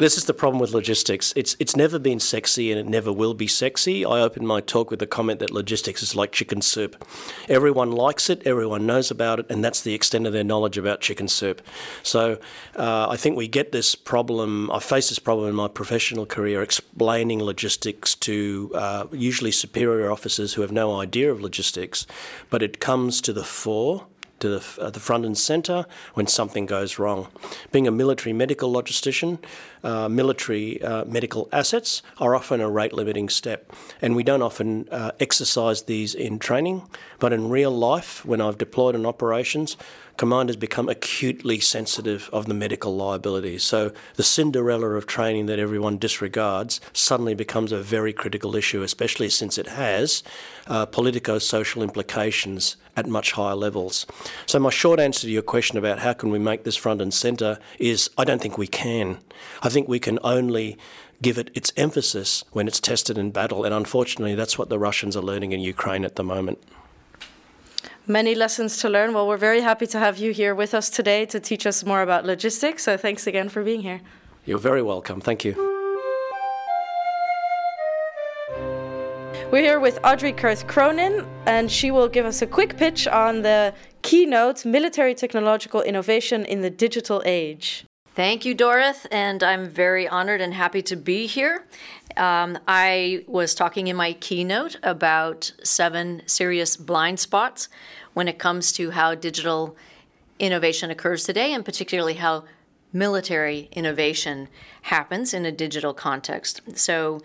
this is the problem with logistics. It's it's never been sexy and it never will be sexy. I opened my talk with the comment that logistics is like chicken soup. Everyone likes it, everyone knows about it, and that's the extent of their knowledge about chicken soup. So uh, I think we get this problem. I face this problem in my professional career, explaining logistics to uh, usually superior officers who have no idea of logistics, but it comes to the fore to the, uh, the front and centre when something goes wrong. Being a military medical logistician, uh, military uh, medical assets are often a rate limiting step, and we don't often uh, exercise these in training, but in real life, when I've deployed in operations, commanders become acutely sensitive of the medical liabilities. So the Cinderella of training that everyone disregards suddenly becomes a very critical issue, especially since it has uh, politico social implications at much higher levels. So, my short answer to your question about how can we make this front and centre is I don't think we can. I think we can only give it its emphasis when it's tested in battle, and unfortunately, that's what the Russians are learning in Ukraine at the moment. Many lessons to learn. Well, we're very happy to have you here with us today to teach us more about logistics. So, thanks again for being here. You're very welcome. Thank you. We're here with Audrey Kurth Cronin, and she will give us a quick pitch on the keynote Military Technological Innovation in the Digital Age. Thank you, Dorith, and I'm very honored and happy to be here. Um, I was talking in my keynote about seven serious blind spots when it comes to how digital innovation occurs today, and particularly how military innovation happens in a digital context. So,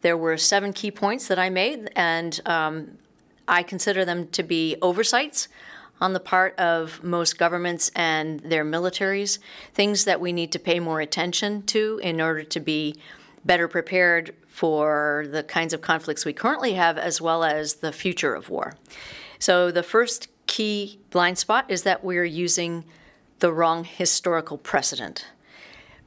there were seven key points that I made, and um, I consider them to be oversights on the part of most governments and their militaries, things that we need to pay more attention to in order to be better prepared for the kinds of conflicts we currently have as well as the future of war. So, the first key blind spot is that we're using the wrong historical precedent.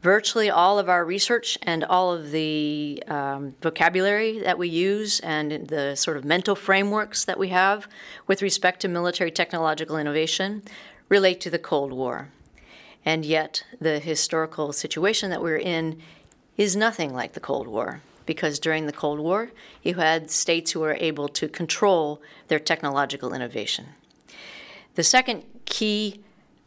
Virtually all of our research and all of the um, vocabulary that we use and the sort of mental frameworks that we have with respect to military technological innovation relate to the Cold War. And yet, the historical situation that we're in is nothing like the Cold War, because during the Cold War, you had states who were able to control their technological innovation. The second key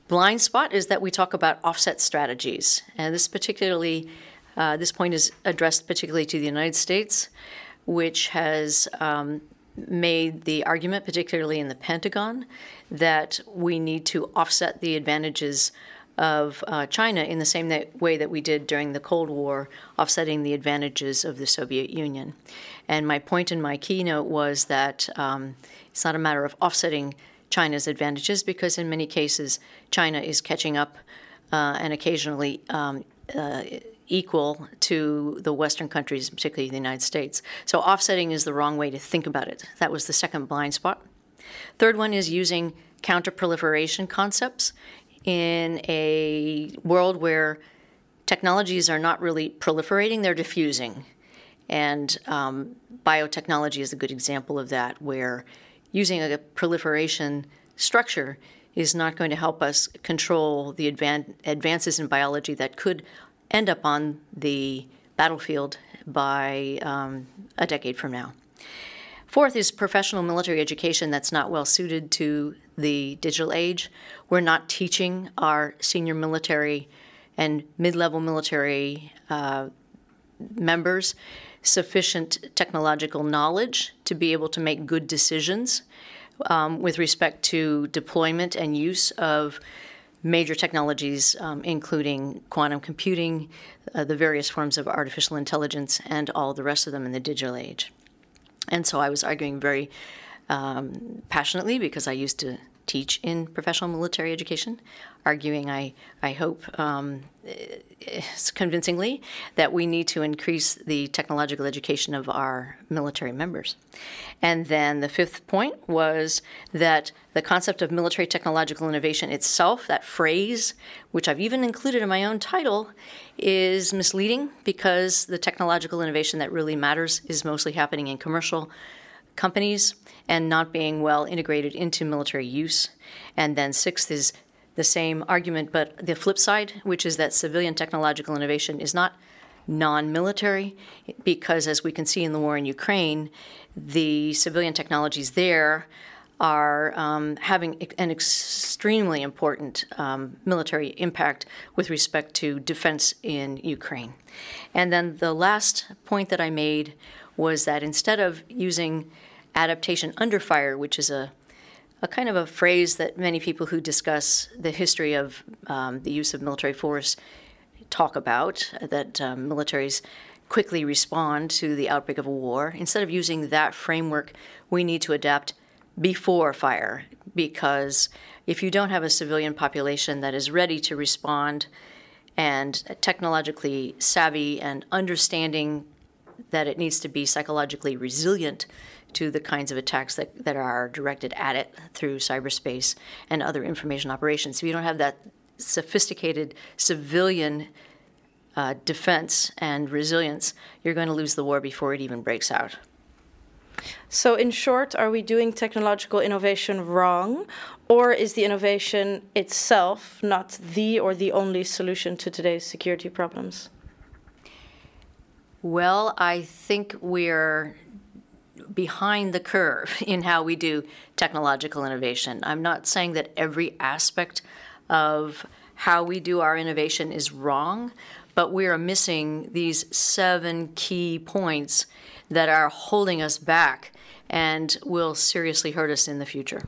blind spot is that we talk about offset strategies, and this particularly uh, this point is addressed particularly to the United States, which has um, made the argument, particularly in the Pentagon, that we need to offset the advantages of uh, China in the same that way that we did during the Cold War, offsetting the advantages of the Soviet Union. And my point in my keynote was that um, it's not a matter of offsetting China's advantages because, in many cases, China is catching up uh, and occasionally um, uh, equal to the Western countries, particularly the United States. So, offsetting is the wrong way to think about it. That was the second blind spot. Third one is using counterproliferation concepts in a world where technologies are not really proliferating, they're diffusing. And um, biotechnology is a good example of that, where using a proliferation structure is not going to help us control the advan- advances in biology that could end up on the battlefield by um, a decade from now. Fourth is professional military education that's not well suited to the digital age. We're not teaching our senior military and mid level military uh, members sufficient technological knowledge to be able to make good decisions um, with respect to deployment and use of major technologies, um, including quantum computing, uh, the various forms of artificial intelligence, and all the rest of them in the digital age. And so I was arguing very um, passionately because I used to teach in professional military education, arguing, I, I hope, um, convincingly, that we need to increase the technological education of our military members. And then the fifth point was that the concept of military technological innovation itself, that phrase, which I've even included in my own title, is misleading because the technological innovation that really matters is mostly happening in commercial companies and not being well integrated into military use. And then sixth is the same argument, but the flip side, which is that civilian technological innovation is not non military, because as we can see in the war in Ukraine, the civilian technologies there are um, having an extremely important um, military impact with respect to defense in Ukraine. And then the last point that I made was that instead of using adaptation under fire, which is a a kind of a phrase that many people who discuss the history of um, the use of military force talk about, that um, militaries quickly respond to the outbreak of a war. Instead of using that framework, we need to adapt before fire because if you don't have a civilian population that is ready to respond and technologically savvy and understanding that it needs to be psychologically resilient to the kinds of attacks that, that are directed at it through cyberspace and other information operations. If you don't have that sophisticated civilian uh, defense and resilience, you're going to lose the war before it even breaks out. So, in short, are we doing technological innovation wrong, or is the innovation itself not the or the only solution to today's security problems? Well, I think we're behind the curve in how we do technological innovation. I'm not saying that every aspect of how we do our innovation is wrong, but we are missing these seven key points that are holding us back and will seriously hurt us in the future.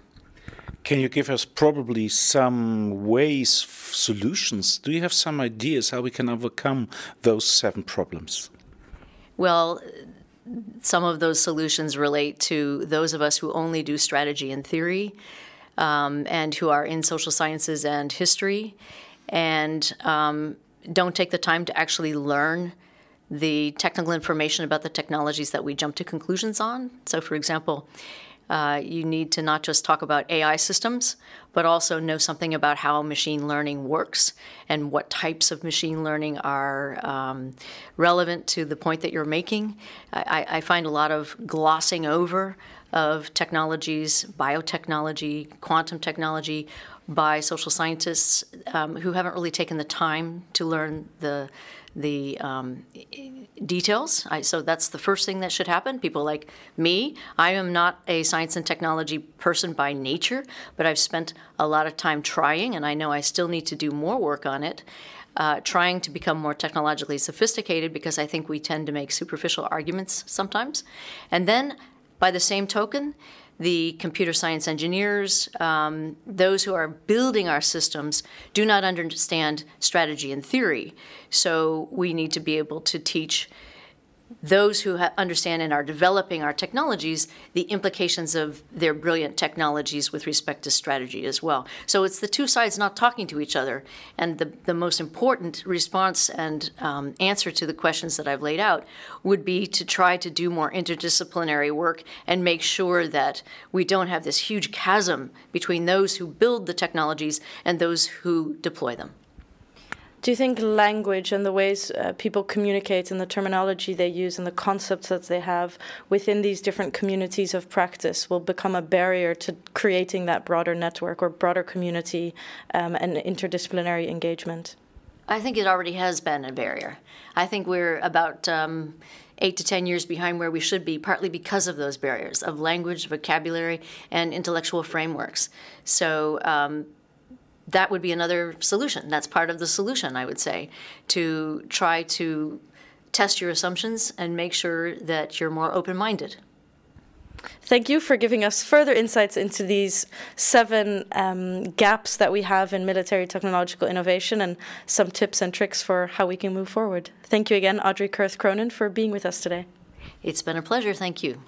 Can you give us probably some ways, solutions? Do you have some ideas how we can overcome those seven problems? Well, some of those solutions relate to those of us who only do strategy and theory um, and who are in social sciences and history and um, don't take the time to actually learn the technical information about the technologies that we jump to conclusions on. So, for example, uh, you need to not just talk about AI systems, but also know something about how machine learning works and what types of machine learning are um, relevant to the point that you're making. I, I, find a lot of glossing over of technologies, biotechnology, quantum technology, by social scientists um, who haven't really taken the time to learn the the um, details. I, so that's the first thing that should happen. People like me, I am not a science and technology person by nature, but I've spent a lot of time trying, and I know I still need to do more work on it. Uh, trying to become more technologically sophisticated because I think we tend to make superficial arguments sometimes. And then, by the same token, the computer science engineers, um, those who are building our systems, do not understand strategy and theory. So we need to be able to teach those who ha- understand and are developing our technologies the implications of their brilliant technologies with respect to strategy as well. So it's the two sides not talking to each other. And the, the most important response and um, answer to the questions that I've laid out would be to try to do more interdisciplinary work and make sure that we don't have this huge chasm between those who build the technologies and those who deploy them. Do you think language and the ways uh, people communicate and the terminology they use and the concepts that they have within these different communities of practice will become a barrier to creating that broader network or broader community um, and interdisciplinary engagement? I think it already has been a barrier. I think we're about um, eight to ten years behind where we should be, partly because of those barriers of language, vocabulary, and intellectual frameworks. So um, that would be another solution. That's part of the solution, I would say, to try to test your assumptions and make sure that you're more open minded. Thank you for giving us further insights into these seven um, gaps that we have in military technological innovation and some tips and tricks for how we can move forward. Thank you again, Audrey Kurth Cronin, for being with us today. It's been a pleasure. Thank you.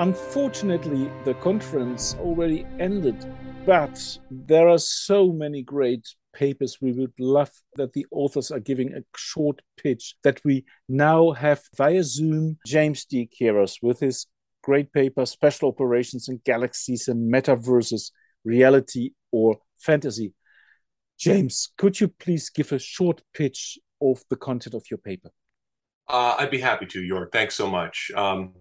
Unfortunately, the conference already ended, but there are so many great papers. We would love that the authors are giving a short pitch that we now have via Zoom James D. Kiras with his great paper, Special Operations in Galaxies and Metaverses, Reality or Fantasy. James, could you please give a short pitch of the content of your paper? Uh, I'd be happy to, York. Thanks so much. Um,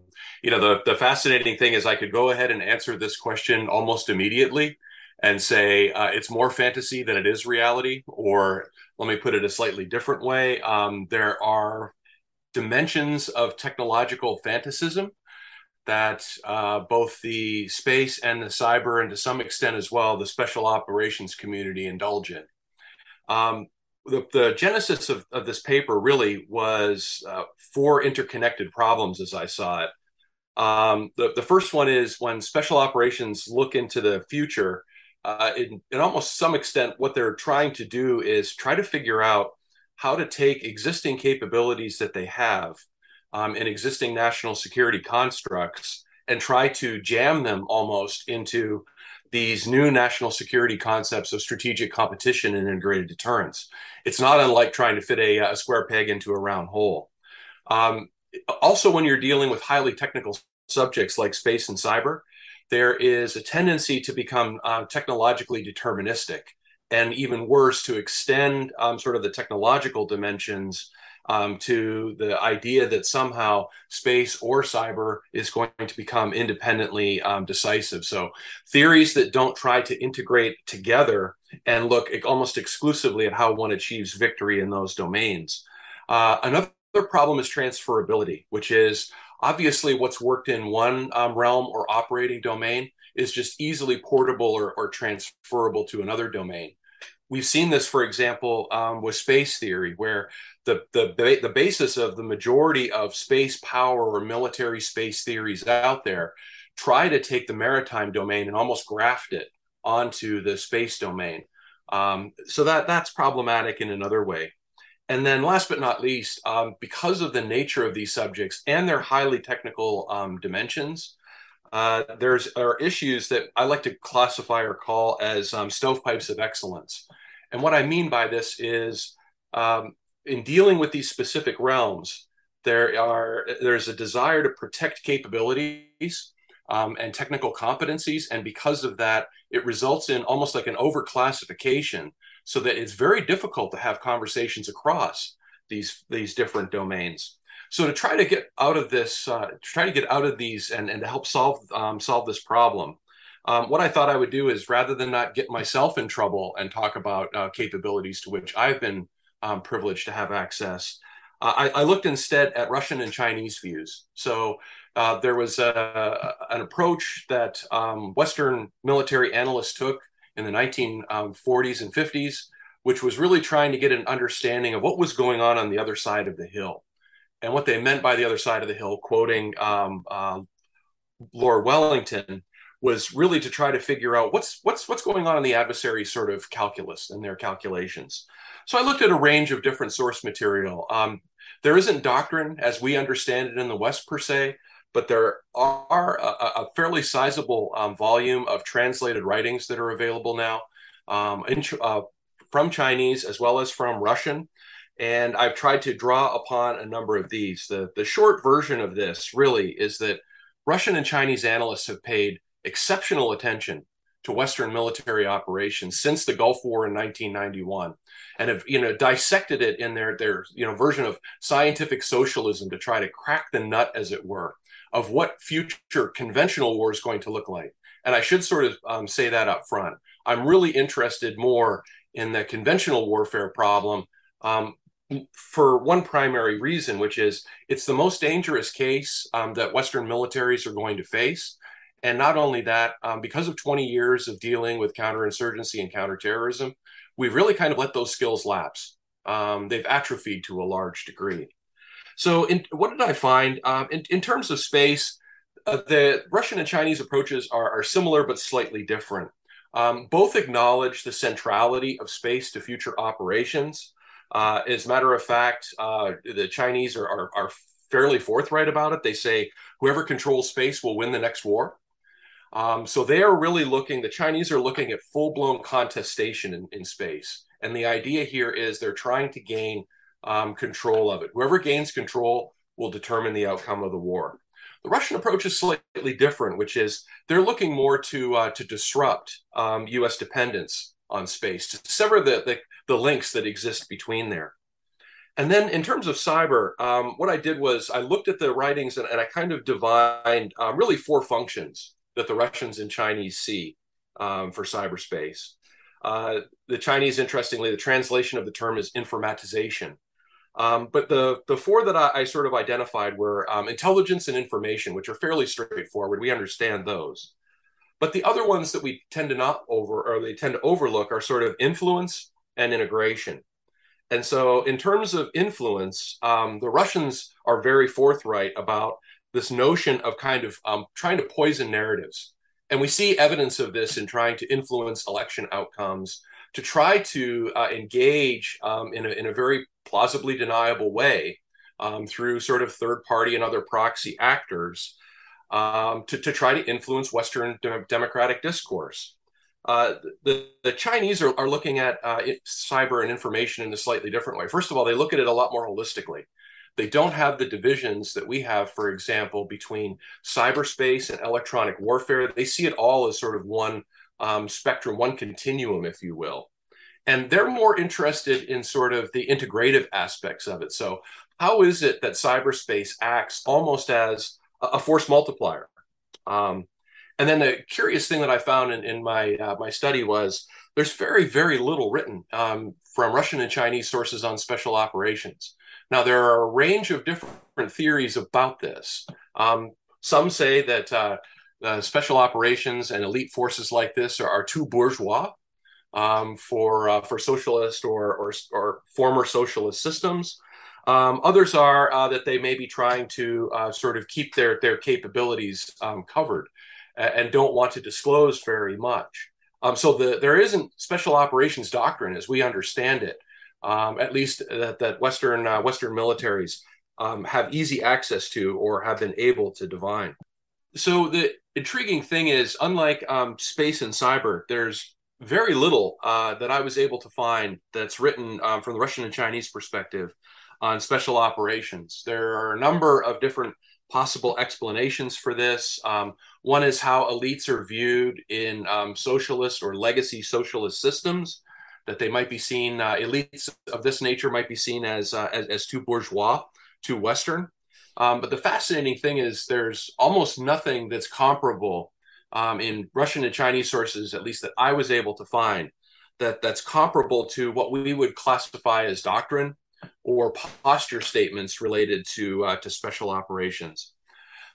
you know, the, the fascinating thing is I could go ahead and answer this question almost immediately and say uh, it's more fantasy than it is reality. Or let me put it a slightly different way um, there are dimensions of technological fantasism that uh, both the space and the cyber, and to some extent as well, the special operations community indulge in. Um, the, the, genesis of, of, this paper really was uh, four interconnected problems as I saw it. Um, the, the first one is when special operations look into the future, uh, in, in almost some extent, what they're trying to do is try to figure out how to take existing capabilities that they have um, in existing national security constructs and try to jam them almost into these new national security concepts of strategic competition and integrated deterrence. It's not unlike trying to fit a, a square peg into a round hole. Um, also, when you're dealing with highly technical subjects like space and cyber, there is a tendency to become uh, technologically deterministic, and even worse, to extend um, sort of the technological dimensions um, to the idea that somehow space or cyber is going to become independently um, decisive. So, theories that don't try to integrate together and look almost exclusively at how one achieves victory in those domains. Uh, another problem is transferability, which is Obviously, what's worked in one um, realm or operating domain is just easily portable or, or, transferable to another domain. We've seen this, for example, um, with space theory, where the, the, the basis of the majority of space power or military space theories out there try to take the maritime domain and almost graft it onto the space domain. Um, so that that's problematic in another way. And then, last but not least, um, because of the nature of these subjects and their highly technical um, dimensions, uh, there's are issues that I like to classify or call as um, stovepipes of excellence. And what I mean by this is, um, in dealing with these specific realms, there are there's a desire to protect capabilities um, and technical competencies, and because of that, it results in almost like an overclassification so that it's very difficult to have conversations across these these different domains. So to try to get out of this, uh, to try to get out of these, and, and to help solve um, solve this problem, um, what I thought I would do is rather than not get myself in trouble and talk about uh, capabilities to which I've been um, privileged to have access, uh, I, I, looked instead at Russian and Chinese views. So uh, there was a, an approach that um, Western military analysts took in the 1940s um, and 50s, which was really trying to get an understanding of what was going on on the other side of the hill. And what they meant by the other side of the hill, quoting um, uh, Lord Wellington, was really to try to figure out what's what's what's going on in the adversary sort of calculus and their calculations. So I looked at a range of different source material. Um, there isn't doctrine as we understand it in the West per se, but there are a, a fairly sizable um, volume of translated writings that are available now um, in, uh, from Chinese as well as from Russian. And I've tried to draw upon a number of these. The, the short version of this really is that Russian and Chinese analysts have paid exceptional attention to Western military operations since the Gulf War in 1991, and have you know dissected it in their their you know version of scientific socialism to try to crack the nut, as it were, of what future conventional war is going to look like. And I should sort of um, say that up front. I'm really interested more in the conventional warfare problem um, for one primary reason, which is it's the most dangerous case um, that Western militaries are going to face. And not only that, um, because of 20 years of dealing with counterinsurgency and counterterrorism, we've really kind of let those skills lapse. Um, they've atrophied to a large degree. So, in, what did I find? Um, in, in, terms of space, uh, the Russian and Chinese approaches are, are similar but slightly different. Um, both acknowledge the centrality of space to future operations. Uh, as a matter of fact, uh, the Chinese are, are, are, fairly forthright about it. They say whoever controls space will win the next war. Um, so they are really looking, the Chinese are looking at full blown contestation in, in, space. And the idea here is they're trying to gain um, control of it. Whoever gains control will determine the outcome of the war. The Russian approach is slightly different, which is they're looking more to uh, to disrupt um, U.S. dependence on space, to sever the, the, the links that exist between there. And then in terms of cyber, um, what I did was I looked at the writings and, and I kind of divined um, really four functions that the Russians and Chinese see um, for cyberspace. Uh, the Chinese, interestingly, the translation of the term is informatization. Um, but the, the four that I, I sort of identified were um, intelligence and information, which are fairly straightforward. We understand those. But the other ones that we tend to not over, or they tend to overlook, are sort of influence and integration. And so, in terms of influence, um, the Russians are very forthright about this notion of kind of um, trying to poison narratives. And we see evidence of this in trying to influence election outcomes, to try to uh, engage um, in, a, in a very plausibly deniable way um, through sort of third party and other proxy actors um, to, to try to influence Western de- democratic discourse. Uh, the, the Chinese are, are looking at uh, cyber and information in a slightly different way. First of all, they look at it a lot more holistically. They don't have the divisions that we have, for example, between cyberspace and electronic warfare. They see it all as sort of one um, spectrum, one continuum, if you will. And they're more interested in sort of the integrative aspects of it. So, how is it that cyberspace acts almost as a force multiplier? Um, and then the curious thing that I found in, in my uh, my study was there's very very little written um, from Russian and Chinese sources on special operations. Now, there are a range of different theories about this. Um, some say that uh, uh, special operations and elite forces like this are, are too bourgeois um, for uh, for socialist or, or, or former socialist systems. Um, others are uh, that they may be trying to uh, sort of keep their their capabilities um, covered and, don't want to disclose very much. Um, so the, there isn't special operations doctrine as we understand it um, at least that, that Western uh, Western militaries um, have easy access to or have been able to divine. So the intriguing thing is, unlike um, space and cyber, there's very little uh, that I was able to find that's written from the Russian and Chinese perspective on special operations. There are a number of different possible explanations for this. Um, one is how elites are viewed in um, socialist or legacy socialist systems that they might be seen uh, elites of this nature might be seen as, uh, as, as too bourgeois, too Western. Um, but the fascinating thing is there's almost nothing that's comparable um, in Russian and Chinese sources, at least that I was able to find, that that's comparable to what we would classify as doctrine or posture statements related to uh, to special operations.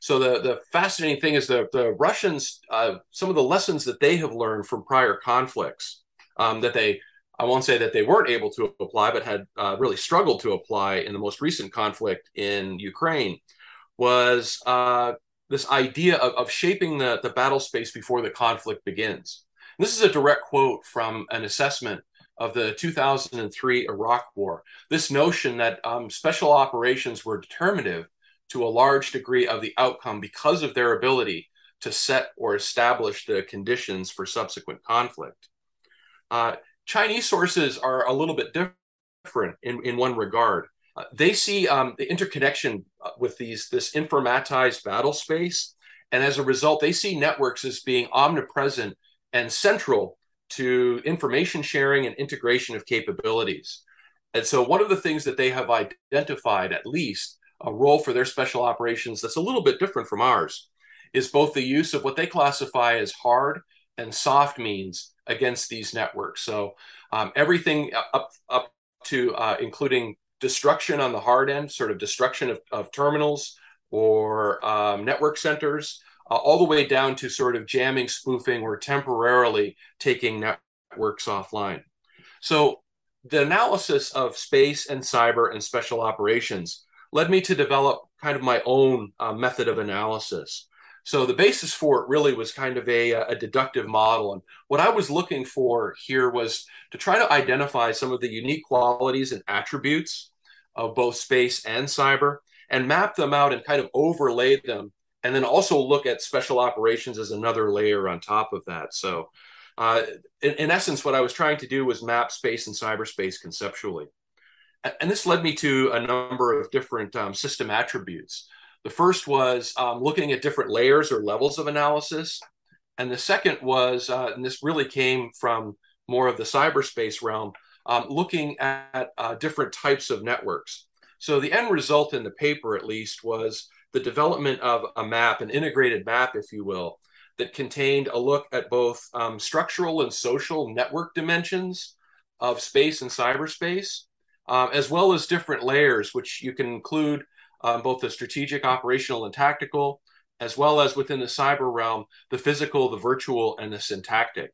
So the the fascinating thing is the the Russians, uh, some of the lessons that they have learned from prior conflicts um, that they I won't say that they weren't able to apply, but had uh, really struggled to apply in the most recent conflict in Ukraine, was uh, this idea of, of shaping the, the battle space before the conflict begins. And this is a direct quote from an assessment of the 2003 Iraq War. This notion that um, special operations were determinative to a large degree of the outcome because of their ability to set or establish the conditions for subsequent conflict. Uh, Chinese sources are a little bit different in, in one regard. Uh, they see um, the interconnection uh, with these this informatized battle space, and as a result, they see networks as being omnipresent and central to information sharing and integration of capabilities. And so, one of the things that they have identified, at least, a role for their special operations that's a little bit different from ours, is both the use of what they classify as hard and soft means against these networks. So um, everything up up to uh, including destruction on the hard end, sort of destruction of, of terminals or um, network centers, uh, all the way down to sort of jamming, spoofing, or temporarily taking networks offline. So the analysis of space and cyber and special operations led me to develop kind of my own uh, method of analysis. So the basis for it really was kind of a, a deductive model. And what I was looking for here was to try to identify some of the unique qualities and attributes of both space and cyber and map them out and kind of overlay them. And then also look at special operations as another layer on top of that. So, uh, in, in essence, what I was trying to do was map space and cyberspace conceptually. And this led me to a number of different um, system attributes. The first was um, looking at different layers or levels of analysis. And the second was, uh, and this really came from more of the cyberspace realm, um, looking at uh, different types of networks. So the end result in the paper, at least, was the development of a map, an integrated map, if you will, that contained a look at both um, structural and social network dimensions of space and cyberspace, um, as well as different layers, which you can include um, both the strategic, operational, and tactical, as well as within the cyber realm, the physical, the virtual, and the syntactic.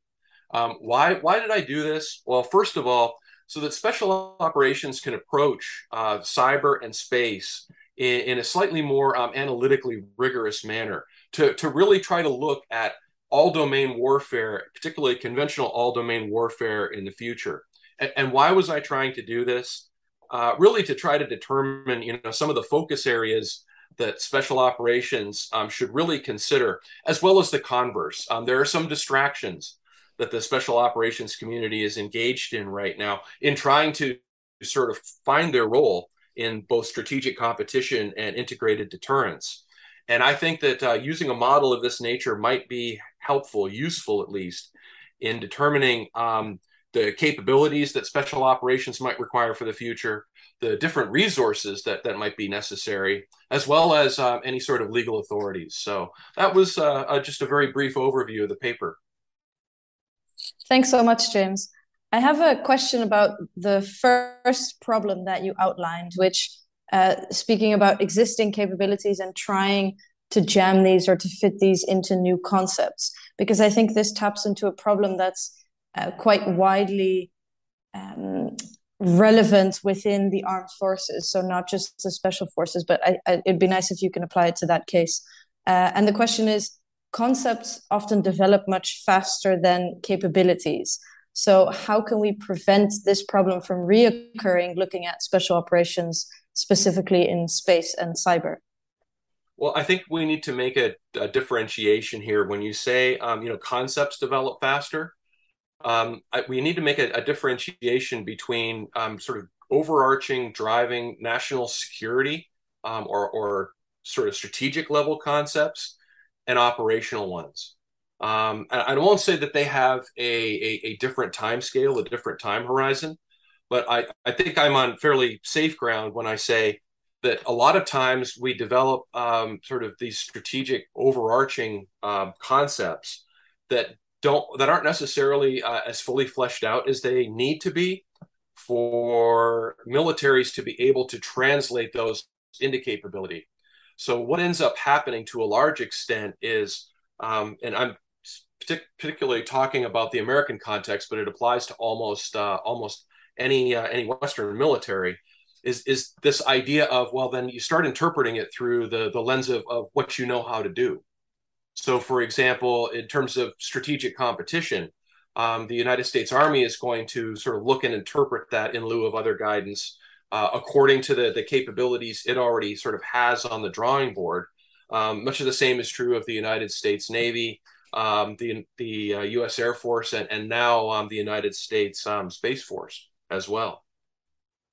Um, why, why did I do this? Well, first of all, so that special operations can approach uh, cyber and space in, in a slightly more um, analytically rigorous manner to, to really try to look at all domain warfare, particularly conventional all domain warfare in the future. And, and why was I trying to do this? uh, really to try to determine, you know, some of the focus areas that special operations um, should really consider, as well as the converse. Um, there are some distractions that the special operations community is engaged in right now in trying to sort of find their role in both strategic competition and integrated deterrence. And I think that uh, using a model of this nature might be helpful, useful at least, in determining um, the capabilities that special operations might require for the future, the different resources that, that might be necessary, as well as um, any sort of legal authorities. So that was uh, uh, just a very brief overview of the paper. Thanks so much, James. I have a question about the first problem that you outlined, which uh, speaking about existing capabilities and trying to jam these or to fit these into new concepts, because I think this taps into a problem that's uh, quite widely um, relevant within the armed forces. So not just the special forces, but I, I, it'd be nice if you can apply it to that case. Uh, and the question is, concepts often develop much faster than capabilities. So how can we prevent this problem from reoccurring? Looking at special operations specifically in space and cyber. Well, I think we need to make a, a differentiation here. When you say, um, you know, concepts develop faster, um, I, we need to make a, a differentiation between um, sort of overarching driving national security um, or, or, sort of strategic level concepts and operational ones. Um, I, I won't say that they have a, a, a, different time scale, a different time horizon, but I, I think I'm on fairly safe ground when I say that a lot of times we develop um, sort of these strategic overarching um, concepts that don't that aren't necessarily uh, as fully fleshed out as they need to be for militaries to be able to translate those into capability. So what ends up happening to a large extent is, um, and I'm particularly talking about the American context, but it applies to almost uh, almost any uh, any Western military. Is is this idea of well, then you start interpreting it through the the lens of, of what you know how to do. So, for example, in terms of strategic competition, um, the United States Army is going to sort of look and interpret that in lieu of other guidance uh, according to the, the capabilities it already sort of has on the drawing board. Um, much of the same is true of the United States Navy, um, the, the uh, U.S. Air Force, and, and now um, the United States um, Space Force as well.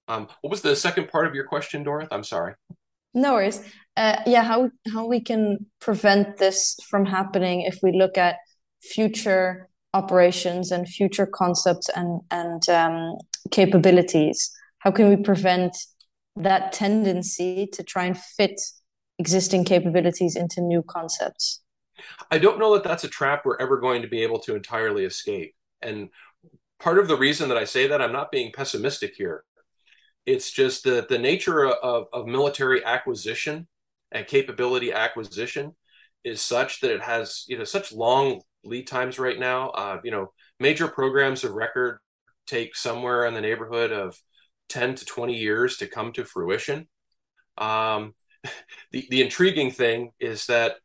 Um, what was the second part of your question, Dorothy? I'm sorry. No worries. Uh, yeah, how how we can prevent this from happening if we look at future operations and future concepts and and um, capabilities. How can we prevent that tendency to try and fit existing capabilities into new concepts? I don't know that that's a trap we're ever going to be able to entirely escape. And part of the reason that I say that, I'm not being pessimistic here. It's just that the nature of, of military acquisition and capability acquisition is such that it has you know such long lead times right now. Uh, you know, major programs of record take somewhere in the neighborhood of 10 to 20 years to come to fruition. Um, the, the intriguing thing is that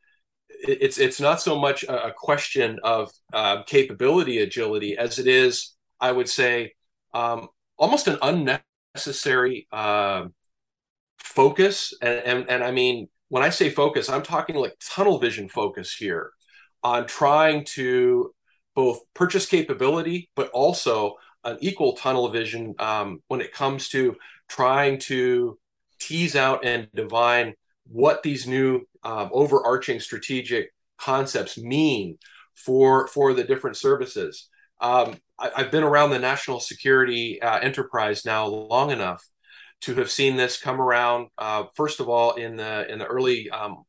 it's it's not so much a, question of uh, capability agility as it is, I would say, um, almost an unnecessary uh, focus. And, and and I mean, when I say focus, I'm talking like tunnel vision focus here on trying to both purchase capability, but also an equal tunnel vision um, when it comes to trying to tease out and divine what these new um, overarching strategic concepts mean for for the different services. Um, I, have been around the national security uh, enterprise now long enough to have seen this come around. Uh, first of all, in the in the early um,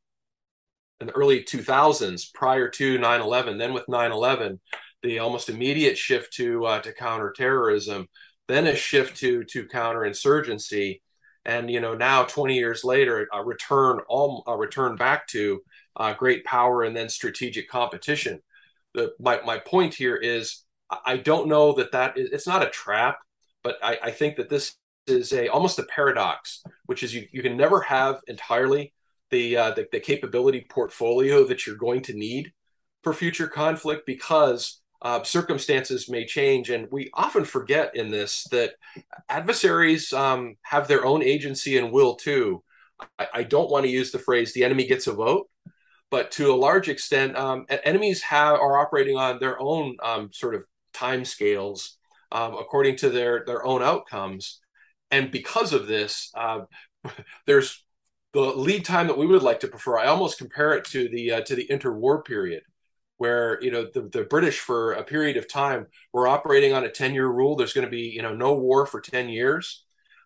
in the early 2000s, prior to 9/11, then with 9/11, the almost immediate shift to uh, to counterterrorism, then a shift to to counterinsurgency, and you know now 20 years later, a return all a return back to uh, great power and then strategic competition. The, my my point here is I don't know that that is it's not a trap, but I, I think that this is a almost a paradox, which is you, you can never have entirely the, uh, the the capability portfolio that you're going to need for future conflict because uh, circumstances may change. And we often forget in this that adversaries um, have their own agency and will too. I, I, don't want to use the phrase the enemy gets a vote, but to a large extent, um, enemies have are operating on their own um, sort of time scales um, according to their, their own outcomes. And because of this, uh, there's the lead time that we would like to prefer. I almost compare it to the uh, to the interwar period where you know the, the british for a period of time were operating on a 10 year rule. There's going to be you know no war for 10 years.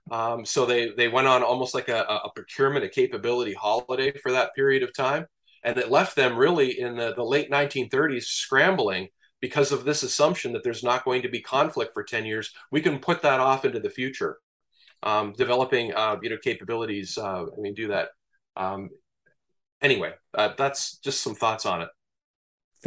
Um, so they they went on almost like a, a procurement a capability holiday for that period of time. And it left them really in the, the late 1930s scrambling because of this assumption that there's not going to be conflict for 10 years. We can put that off into the future. Um, developing uh, you know capabilities uh, i mean do that. Um, anyway uh, that's just some thoughts on it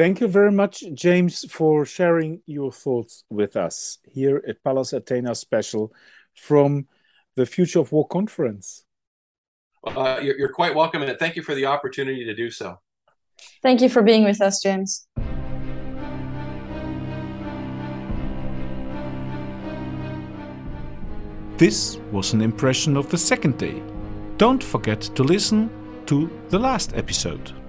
Thank you very much, James, for sharing your thoughts with us here at Pallas Athena Special from the Future of War Conference. Uh, you're, you're quite welcome, and thank you for the opportunity to do so. Thank you for being with us, James. This was an impression of the second day. Don't forget to listen to the last episode.